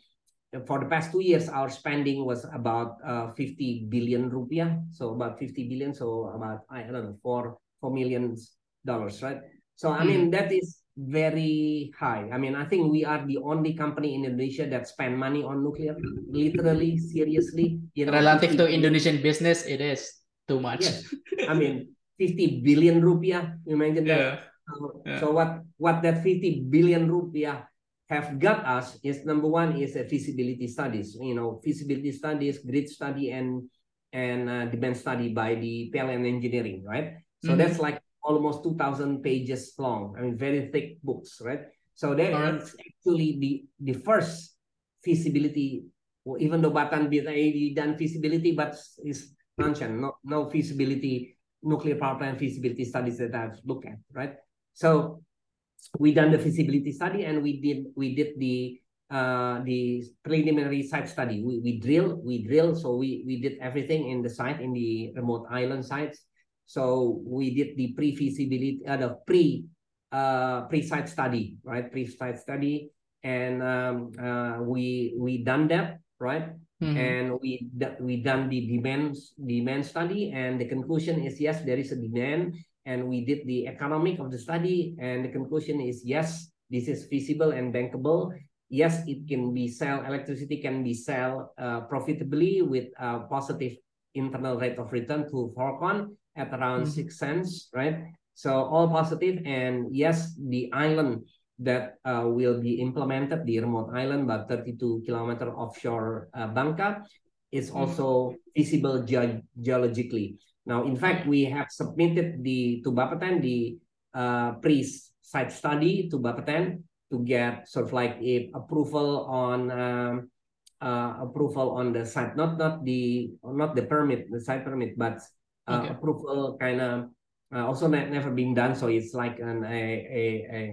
for the past two years, our spending was about uh, 50 billion rupiah. So about 50 billion. So about, I don't know, four, four millions dollars, right? So, I mean, hmm. that is very high. I mean, I think we are the only company in Indonesia that spend money on nuclear, literally, seriously. You know, Relative to Indonesian business, it is too much. Yes. I mean, 50 billion rupiah, you imagine yeah. that. So, yeah. so what, what that 50 billion rupiah have got us is number one is a feasibility studies, you know, feasibility studies, grid study, and and uh, demand study by the PLN engineering, right? So mm-hmm. that's like almost 2,000 pages long. I mean, very thick books, right? So that right. actually the the first feasibility, well, even though Batan already done feasibility, but is mentioned, no, no feasibility, nuclear power plant feasibility studies that I've looked at, right? So we done the feasibility study and we did we did the uh, the preliminary site study. We, we drill, we drill, so we, we did everything in the site, in the remote island sites. So we did the pre-feasibility, uh, the pre uh, pre-site study, right? Pre-site study, and um, uh, we we done that, right? Mm-hmm. And we we done the demand demand study, and the conclusion is yes, there is a demand, and we did the economic of the study and the conclusion is yes this is feasible and bankable yes it can be sell electricity can be sell uh, profitably with a positive internal rate of return to Thorcon at around mm -hmm. six cents right so all positive and yes the island that uh, will be implemented the remote island about 32 kilometer offshore uh, Bangka is mm-hmm. also feasible ge geologically now, in fact, we have submitted the to Bapeten the uh, pre-site study to Bapeten to get sort of like a approval on um, uh, approval on the site, not not the not the permit, the site permit, but okay. approval kind of uh, also ne never been done. So it's like an a a, a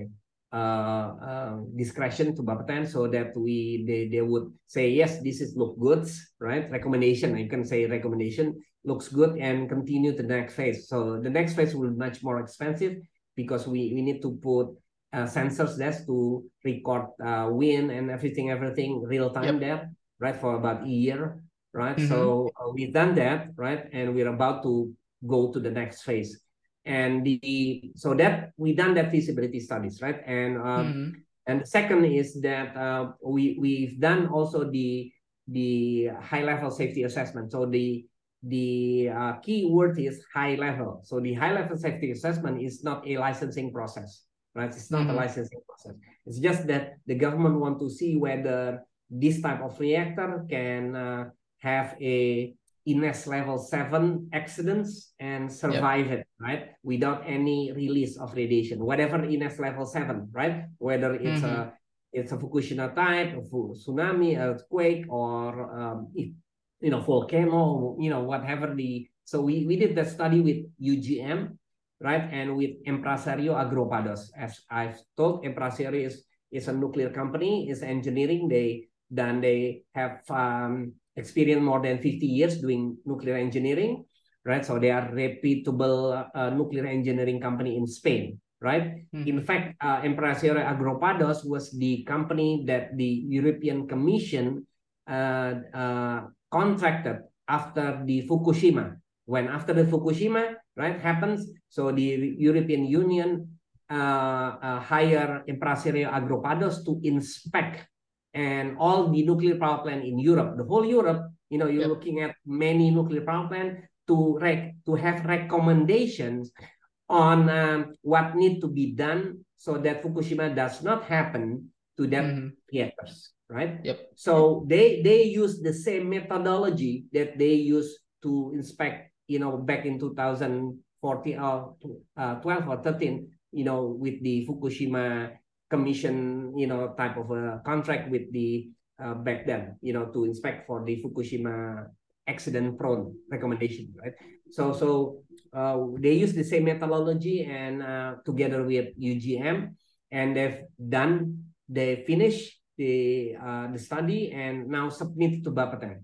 uh, uh, discretion to Bapeten so that we they, they would say yes this is look good right recommendation you can say recommendation looks good and continue the next phase. So the next phase will be much more expensive because we, we need to put uh, sensors there to record uh, wind and everything, everything real time yep. there, right, for about a year, right? Mm -hmm. So uh, we've done that, right? And we're about to go to the next phase. And the so that we've done that feasibility studies, right? And um, mm -hmm. and the second is that uh, we we've done also the the high level safety assessment. So the the uh, key word is high level. So the high level safety assessment is not a licensing process, right? It's not mm -hmm. a mm-hmm. licensing process. It's just that the government want to see whether this type of reactor can uh, have a INES level seven accidents and survive yep. it, right? Without any release of radiation, whatever INES level seven, right? Whether it's mm -hmm. a it's a Fukushima type, a tsunami, earthquake, or um, you know, volcano, you know, whatever the, so we, we did the study with UGM, right? And with Empresario Agrupados, as I've told, Empresario is, is a nuclear company, is engineering. They, then they have um, experience more than 50 years doing nuclear engineering, right? So they are reputable uh, nuclear engineering company in Spain, right? Mm. In fact, uh, Empresario Agrupados was the company that the European Commission uh, uh, contracted after the Fukushima. When after the Fukushima, right, happens, so the European Union uh, uh, hire Empresario Agrupados to inspect and all the nuclear power plant in Europe, the whole Europe, you know, you're yep. looking at many nuclear power plant to rec to have recommendations on um, what need to be done so that Fukushima does not happen to that mm -hmm. reactors right? Yep. So they they use the same methodology that they used to inspect, you know, back in 2014 or uh, 12 or 13, you know, with the Fukushima commission, you know, type of a contract with the uh, back then, you know, to inspect for the Fukushima accident prone recommendation, right? So so uh, they use the same methodology and uh, together with UGM, and they've done they finish the uh, the study and now submit to Bapeten.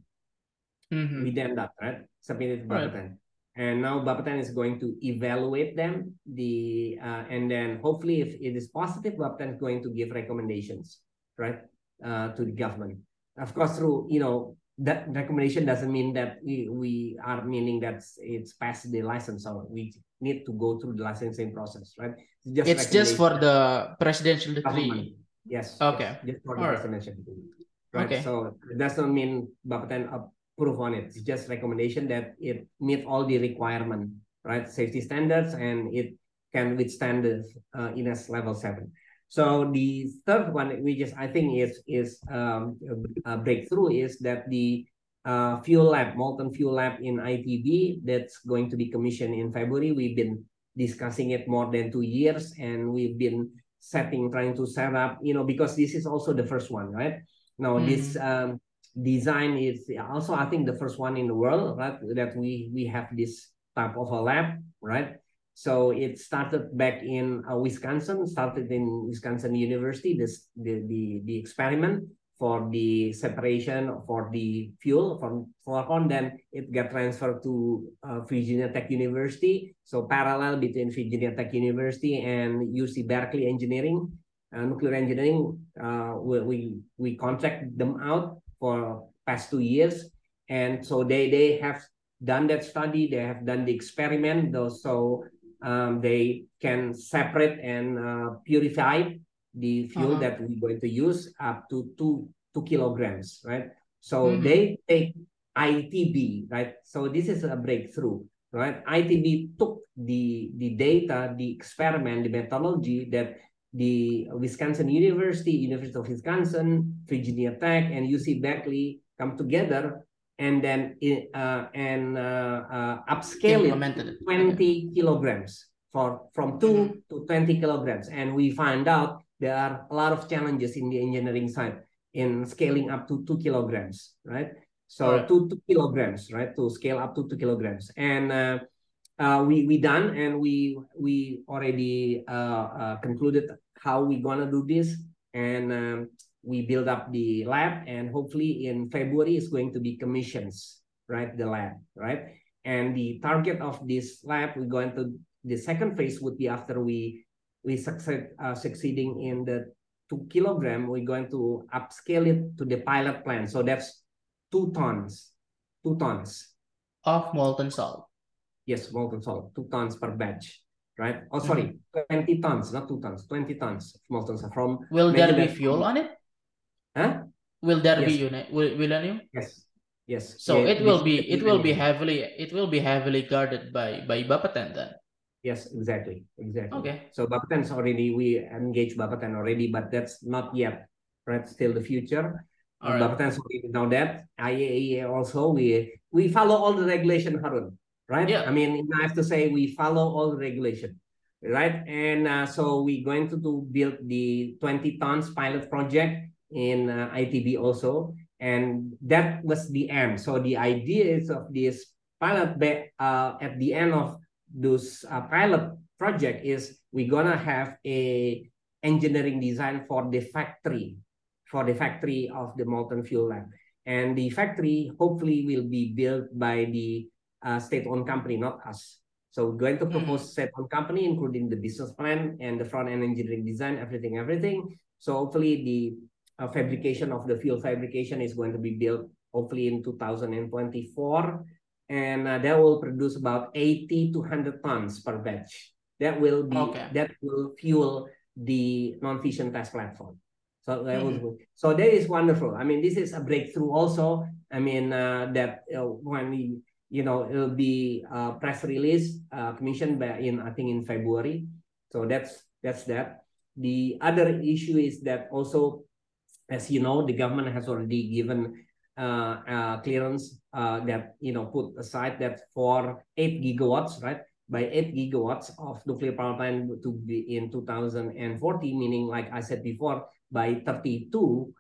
Mm-hmm. We done that right, submitted to Bapeten. And now Bapeten is going to evaluate them, the uh, and then hopefully if it is positive, Bapeten is going to give recommendations, right, uh, to the government. Of course, through you know that recommendation doesn't mean that we, we are meaning that it's past the license or we need to go through the licensing process, right? It's just, it's just for the presidential decree. Yes. Okay. Yes, just for the All presidential right. decree. Right. Okay. So it doesn't mean Bapeten approve on it. It's just recommendation that it meet all the requirement, right? Safety standards and it can withstand the uh, INES level seven. So the third one, which is I think is is um, a breakthrough, is that the uh, fuel lab, molten fuel lab in ITB, that's going to be commissioned in February. We've been discussing it more than two years, and we've been setting, trying to set up, you know, because this is also the first one, right? Now mm. this um, design is also, I think, the first one in the world, right? That we we have this type of a lab, right? So it started back in uh, Wisconsin, started in Wisconsin University, this the, the, the experiment for the separation for the fuel from fluorocarbon. Then it got transferred to uh, Virginia Tech University. So parallel between Virginia Tech University and UC Berkeley Engineering, uh, nuclear engineering, uh, we, we, we contract them out for past two years. And so they, they have done that study, they have done the experiment. Though, so um, they can separate and uh, purify the fuel uh -huh. that we're going to use up to two two kilograms, right? So mm -hmm. they take ITB, right? So this is a breakthrough, right? ITB took the the data, the experiment, the methodology that the Wisconsin University, University of Wisconsin, Virginia Tech, and UC Berkeley come together and then uh, and uh, uh, upscale it 20 kilograms for from 2 mm-hmm. to 20 kilograms and we find out there are a lot of challenges in the engineering side in scaling up to 2 kilograms right so right. Two, 2 kilograms right to scale up to 2 kilograms and uh, uh, we we done and we we already uh, concluded how we're gonna do this and um, we build up the lab and hopefully in February is going to be commissions, right? The lab, right? And the target of this lab, we're going to, the second phase would be after we, we succeed, uh, succeeding in the two kilogram, we're going to upscale it to the pilot plant. So that's two tons, two tons. Of molten salt. Yes, molten salt, two tons per batch right? Oh, sorry, mm -hmm. 20 tons, not two tons, 20 tons of molten. Will there be fuel on it? Huh? Will there yes. be unit? Will, will any? Yes. Yes. So yeah, it will be it will be heavily it will be heavily guarded by by Bapeten then. Yes, exactly, exactly. Okay. So Bapeten's already we engage Bapeten already, but that's not yet, right? Still the future. All right. Bapeten's already know that. IAEA also we we follow all the regulation, Harun. Right? Yeah. I mean, I have to say we follow all the regulation right? And uh, so we're going to do build the 20 tons pilot project in uh, ITB also. And that was the end. So the idea is of this pilot uh, at the end of this uh, pilot project is we're gonna have a engineering design for the factory, for the factory of the molten fuel lab. And the factory hopefully will be built by the uh, state-owned company, not us. So we're going to propose mm. state-owned company, including the business plan and the front-end engineering design, everything, everything. So hopefully the uh, fabrication of the fuel fabrication is going to be built hopefully in 2024 and uh, that will produce about 80 to 100 tons per batch that will be okay. that will fuel the non-fission test platform so that mm -hmm. was so that is wonderful i mean this is a breakthrough also i mean uh, that uh, when we you know it'll be uh, press release uh, commissioned by in i think in february so that's that's that the other issue is that also as you know, the government has already given uh, uh, clearance uh, that you know put aside that for eight gigawatts, right? By eight gigawatts of nuclear power plant to be in 2040, meaning like I said before, by 32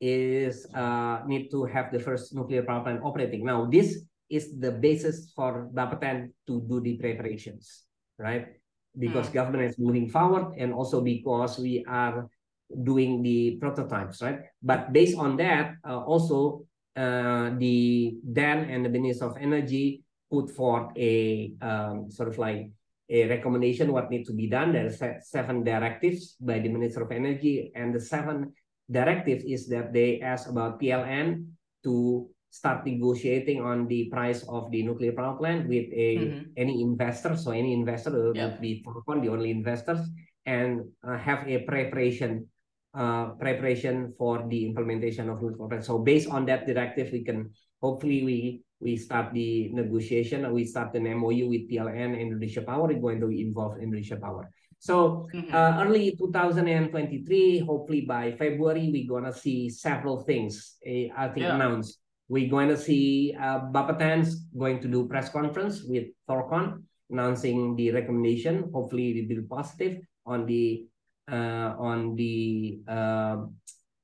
is uh, need to have the first nuclear power plant operating. Now this is the basis for Bapeten to do the preparations, right? Because mm. government is moving forward and also because we are doing the prototypes, right? But based on that, uh, also uh, the DAN and the Minister of Energy put forth a um, sort of like a recommendation what needs to be done. There are seven directives by the Minister of Energy, and the seven directives is that they ask about PLN to start negotiating on the price of the nuclear power plant with a mm -hmm. any investor. So any investor will yeah. be Thorcon, the only investors, and uh, have a preparation uh, preparation for the implementation of nuclear plant. So based on that directive, we can hopefully we we start the negotiation we start an MOU with PLN Indonesia Power. It's going to involve Indonesia Power. So mm-hmm. uh, early 2023, hopefully by February, we're gonna see several things. Uh, I think yeah. announced. We're going to see uh, Bapeten's going to do press conference with Thorcon announcing the recommendation. Hopefully, it will be positive on the uh, on the uh,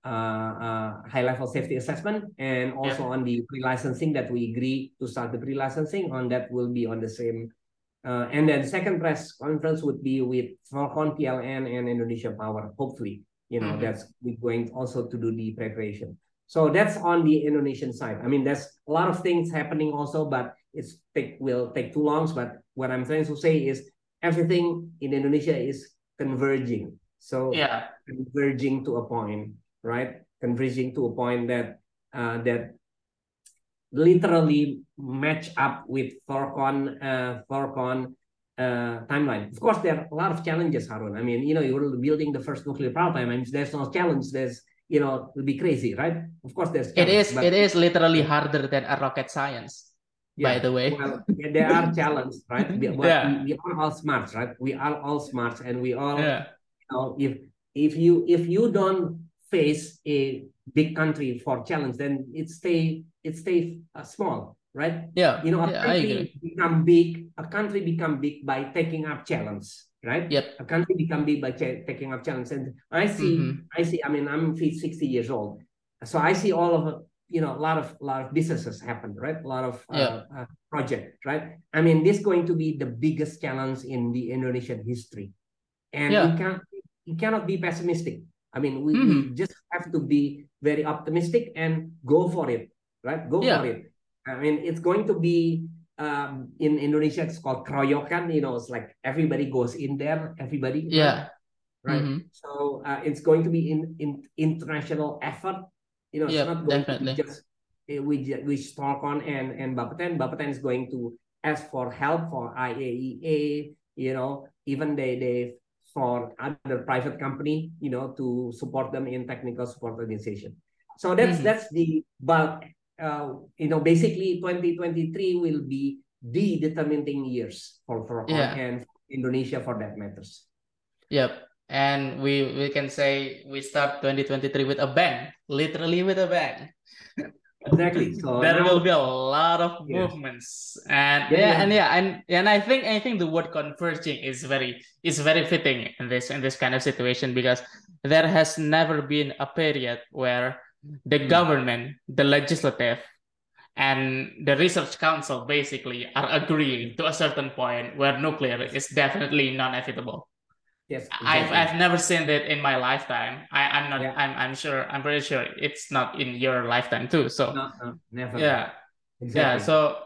uh, uh, high level safety assessment and also yeah. on the pre-licensing that we agree to start the pre-licensing on that will be on the same uh, and then second press conference would be with Thorcon, PLN, and Indonesia Power. Hopefully, you know, mm -hmm. that's we're going also to do the preparation. So that's on the Indonesian side. I mean, there's a lot of things happening also, but it's take will take too long. But what I'm trying to say is everything in Indonesia is converging. So yeah, converging to a point right? Converging to a point that uh, that literally match up with Thorcon uh, Thorcon uh, timeline. Of course, there are a lot of challenges, Harun. I mean, you know, you're building the first nuclear power plant. I mean, there's no challenge. There's you know, it'll be crazy, right? Of course, there's. It is. But... It is literally harder than a rocket science. Yeah, by the way, well, there are challenges, right? We, yeah. we, we are all smart, right? We are all smart, and we all, yeah. you know, if if you if you don't face a big country for challenge, then it stay it stay uh, small, right? Yeah. You know, a yeah, country become big. A country become big by taking up challenge, right? Yep. A country become big by taking up challenge, and I see, mm-hmm. I see. I mean, I'm sixty years old, so I see all of you know a lot of a lot of businesses happen, right? A lot of uh, yeah. uh, project, right? I mean, this is going to be the biggest challenge in the Indonesian history, and yeah. we can't we cannot be pessimistic I mean, we, mm-hmm. we just have to be very optimistic and go for it, right? Go yeah. for it. I mean, it's going to be um, in Indonesia. It's called kroyokan. You know, it's like everybody goes in there. Everybody. Yeah. Right. Mm-hmm. So uh, it's going to be in in international effort. You know, it's not going definitely. to be just uh, we we Thorcon and and Bapeten. Bapeten is going to ask for help for IAEA. You know, even they they for other private company, you know, to support them in technical support organization. So that's mm -hmm. that's the but uh, you know basically 2023 will be the determining years for for yeah. and Indonesia for that matters. Yep. And we we can say we start 2023 with a bang, literally with a bang. exactly [laughs] so there now, will be a lot of movements and yeah, yeah, and yeah and and i think i think the word converging is very is very fitting in this in this kind of situation because there has never been a period where the mm. government the legislative and the research council basically are agreeing to a certain point where nuclear is definitely non-inevitable Yes, exactly. I've I've never seen that in my lifetime. I I'm not. Yeah. I'm I'm sure. I'm pretty sure it's not in your lifetime too. So no, no, never. Yeah, exactly. yeah. So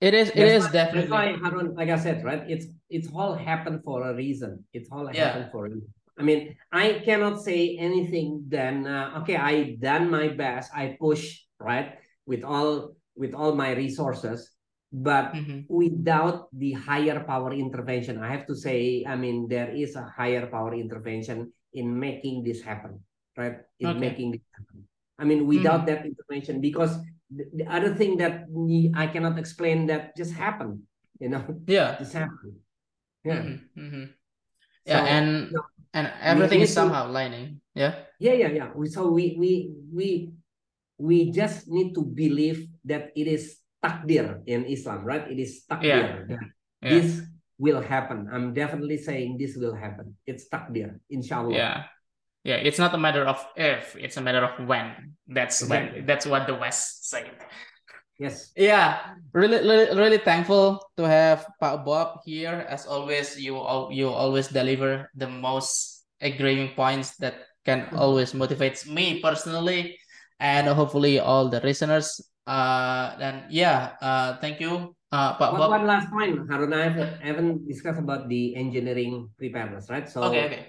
it is. It is definitely. That's why, like I said, right? It's it's all happened for a reason. It's all yeah. happened for a reason. I mean, I cannot say anything. Then uh, okay, I done my best. I push right with all with all my resources but mm-hmm. without the higher power intervention i have to say i mean there is a higher power intervention in making this happen right in okay. making this happen i mean without mm-hmm. that intervention because the, the, other thing that i cannot explain that just happened you know yeah just happened yeah mm-hmm. mm-hmm. yeah so, and and everything is somehow lining yeah yeah yeah yeah so we we we we just need to believe that it is takdir in Islam, right? It is takdir. Yeah. yeah. This will happen. I'm definitely saying this will happen. It's takdir, inshallah. Yeah. Yeah, it's not a matter of if, it's a matter of when. That's exactly. when that's what the West say. Yes. Yeah, really, really, really thankful to have Pak Bob here. As always, you all you always deliver the most agreeing points that can mm-hmm. always motivates me personally, and hopefully all the listeners. Uh, and yeah, uh, thank you, uh, Pak Bob. One last point, Harun. I haven't discussed about the engineering preparedness, right? So okay, okay.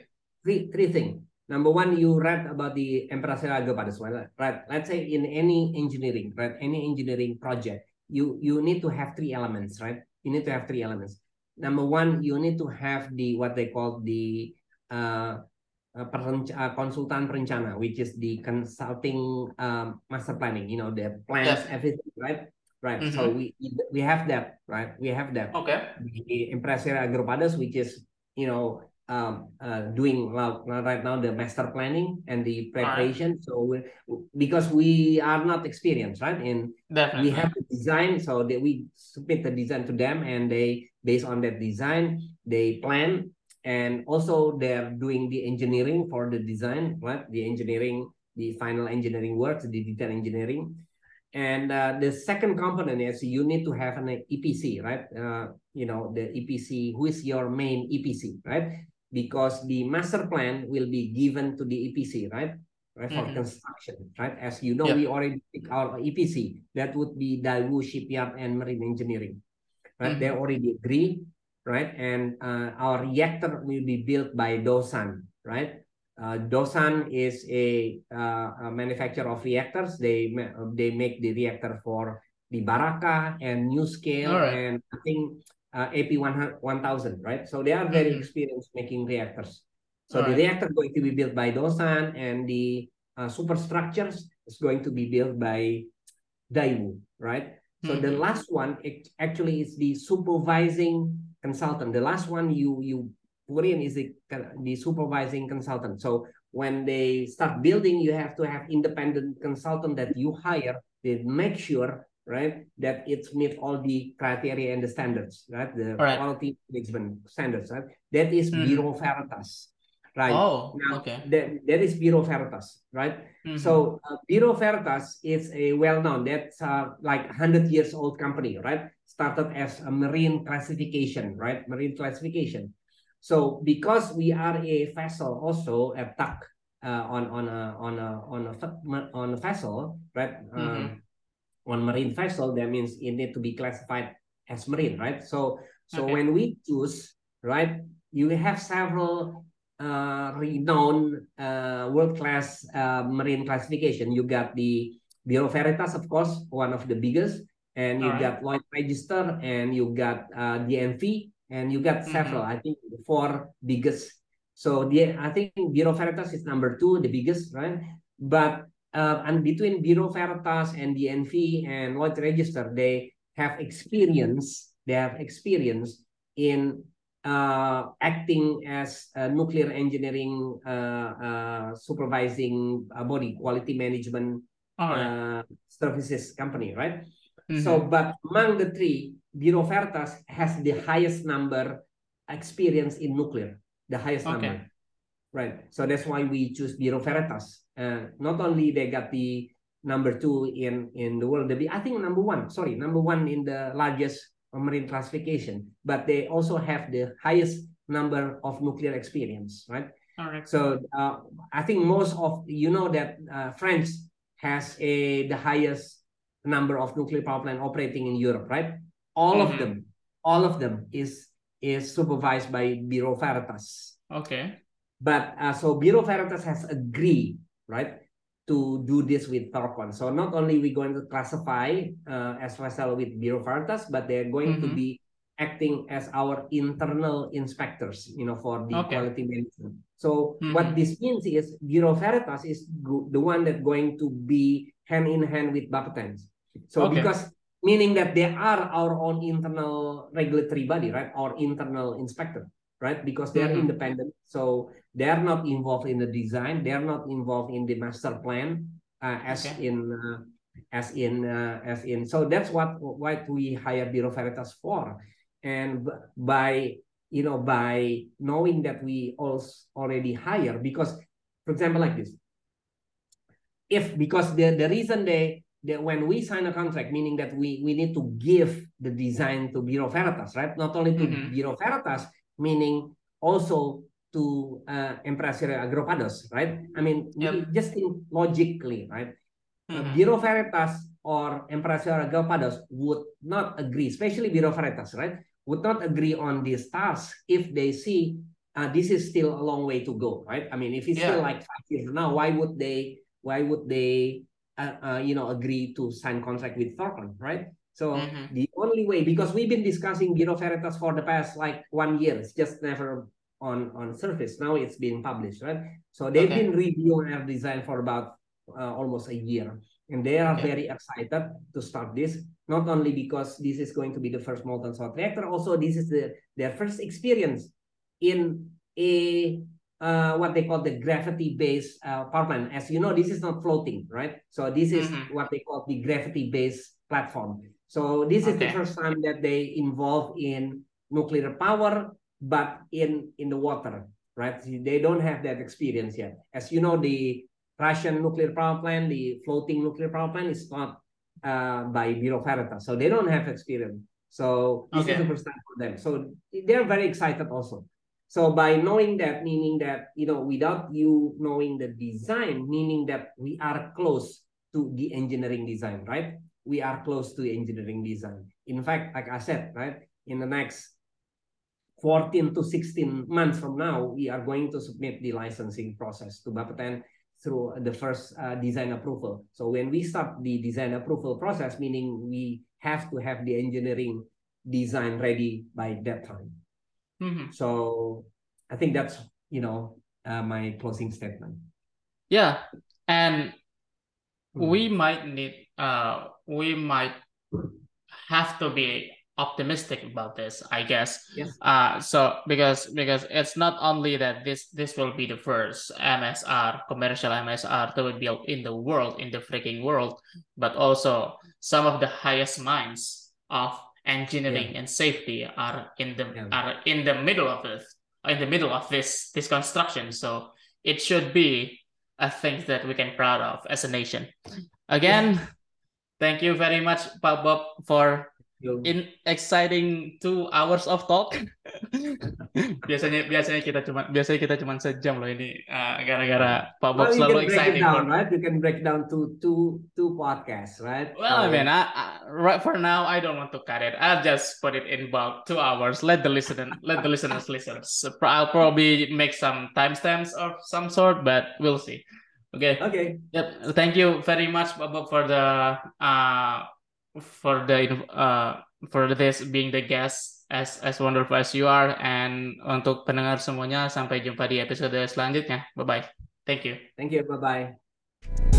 Three three things. Number one, you read about the Emperor Agapades, right? Let's say in any engineering, right? Any engineering project, you you need to have three elements, right? You need to have three elements. Number one, you need to have the what they call the uh, uh, konsultan perencana, which is the consulting um, master planning. You know, the plans, yes. everything, right? Right. Mm -hmm. So we we have that, right? We have that. Okay. The Empresarial Agrupadas, which is you know um, uh, doing well, right now the master planning and the preparation. Right. So we, because we are not experienced, right? And Definitely. we have the design, so that we submit the design to them, and they based on that design they plan, and also they're doing the engineering for the design, right? The engineering, the final engineering works, the detail engineering. And uh, the second component is you need to have an EPC, right? Uh, you know, the EPC, who is your main EPC, right? Because the master plan will be given to the EPC, right? Right for mm -hmm. construction, right? As you know, yep. we already pick our EPC. That would be Daewoo Shipyard and Marine Engineering, right? Mm -hmm. They already agree, right? And uh, our reactor will be built by Doosan, right? Uh, Doosan is a, uh, a manufacturer of reactors. They they make the reactor for the Barakah and NuScale, right. and I think uh, AP1000, right? So they are very mm-hmm. experienced making reactors. So All the right. reactor going to be built by Doosan and the uh, superstructures is going to be built by Daewoo, right? So mm -hmm. the mm-hmm. last one it actually is the supervising consultant. The last one you you put in is the, the supervising consultant. So when they start building, you have to have independent consultant that you hire. They make sure right? That it's meet all the criteria and the standards, right? The right. quality management standards, right? That is mm. Bureau Veritas, right? Oh, now, okay. That, that is Bureau Veritas, right? Mm -hmm. So uh, Bureau Veritas is a well-known, that's uh, like 100 years old company, right? Started as a marine classification, right? Marine classification. So because we are a vessel also a TAC uh, on on a on a on a on a vessel, right? Mm -hmm on marine vessel, that means it need to be classified as marine, right? So so okay. when we choose, right, you have several uh, renowned uh, world-class uh, marine classification. You got the Bureau Veritas, of course, one of the biggest, and you All got right. Lloyd Register, and you got uh, DNV, and you got several. Mm -hmm. I think four biggest. So the I think Bureau Veritas is number two, the biggest, right? But uh, and between Bureau Veritas and DNV and Lloyd Register, they have experience. They have experience in uh, acting as a nuclear engineering uh, uh, supervising body, quality management right. services company, right? Mm -hmm. So, but among the three, Bureau Veritas has the highest number experience in nuclear, the highest okay. number. Right. So that's why we choose Bureau Veritas. Uh, not only they got the number two in in the world, the I think number one. Sorry, number one in the largest marine classification, but they also have the highest number of nuclear experience. Right. All right. So uh, I think most of you know that uh, France has a the highest number of nuclear power plant operating in Europe. Right. All mm -hmm. of mm-hmm. them, all of them is is supervised by Bureau Veritas. Okay. But uh, so Bureau Veritas has agreed, right, to do this with Thorcon. So not only we going to classify uh, as vessel with Bureau Veritas, but they're going mm -hmm. to mm-hmm. be acting as our internal inspectors, you know, for the okay. quality management. So mm -hmm. what this means is Bureau Veritas is the one that going to be hand in hand with Bapetens. So okay. because meaning that they are our own internal regulatory body, right? Our internal inspector right? Because they are mm -hmm. independent. So they are not involved in the design. They are not involved in the master plan uh, as okay. in uh, as in uh, as in. So that's what what we hire Bureau Veritas for. And by you know by knowing that we also already hire because for example like this if because the the reason they that when we sign a contract, meaning that we we need to give the design to Bureau Veritas, right? Not only to mm-hmm. Bureau Veritas, meaning also to uh, Empresario Agrupados, right? I mean, yep. just think logically, right? Mm-hmm. Uh, Bureau Veritas or Empresario Agrupados would not agree, especially Bureau Veritas, right? Would not agree on this task if they see uh, this is still a long way to go, right? I mean, if it's yeah. still like five years now, why would they? Why would they? Uh, uh, you know, agree to sign contract with Thorcon, right? So mm-hmm. the only way, because we've been discussing Bureau Veritas for the past like one year, it's just never on on surface. Now it's being published, right? So they've okay. been reviewing our design for about uh, almost a year, and they are okay. very excited to start this. Not only because this is going to be the first molten salt reactor, also this is the their first experience in a uh, what they call the gravity-based uh, power plant. As you know, this is not floating, right? So this is mm-hmm. what they call the gravity-based platform. So this is the first time that they involve in nuclear power but in in the water, right? They don't have that experience yet. As you know, the Russian nuclear power plant, the floating nuclear power plant, is not uh, by Bureau Veritas, so they don't have experience. So this okay. is the first time for them. So they're very excited also. So by knowing that, meaning that you know, without you knowing the design, meaning that we are close to the engineering design, right? We are close to engineering design. In fact, like I said, right, in the next 14 to 16 months from now, we are going to submit the licensing process to Bapeten through the first uh, design approval. So when we start the design approval process, meaning we have to have the engineering design ready by that time. Mm-hmm. So I think that's you know uh, my closing statement. Yeah, and. We might need uh we might have to be optimistic about this i guess yes. uh so because because it's not only that this this will be the first msr commercial msr to be built in the world in the freaking world but also some of the highest minds of engineering yeah. and safety are in the yeah. are in the middle of it in the middle of this this construction so it should be a thing that we can proud of as a nation again yeah. thank you very much Bob for in exciting two hours of talk. [laughs] biasanya biasanya kita cuma biasanya kita cuma sejam loh ini uh, gara-gara Pak Bob well, selalu exciting. Down, right? You can break down to two two podcasts, right? Well, I mean, I, I, right for now, I don't want to cut it. I'll just put it in about two hours. Let the listener, let the listeners [laughs] listen. So I'll probably make some timestamps of some sort, but we'll see. Okay. Okay. Yep. Thank you very much, Bob, for the uh for the uh, for this being the guest as as wonderful as you are. And untuk pendengar semuanya sampai jumpa di episode selanjutnya. Bye bye thank you. Thank you. Bye bye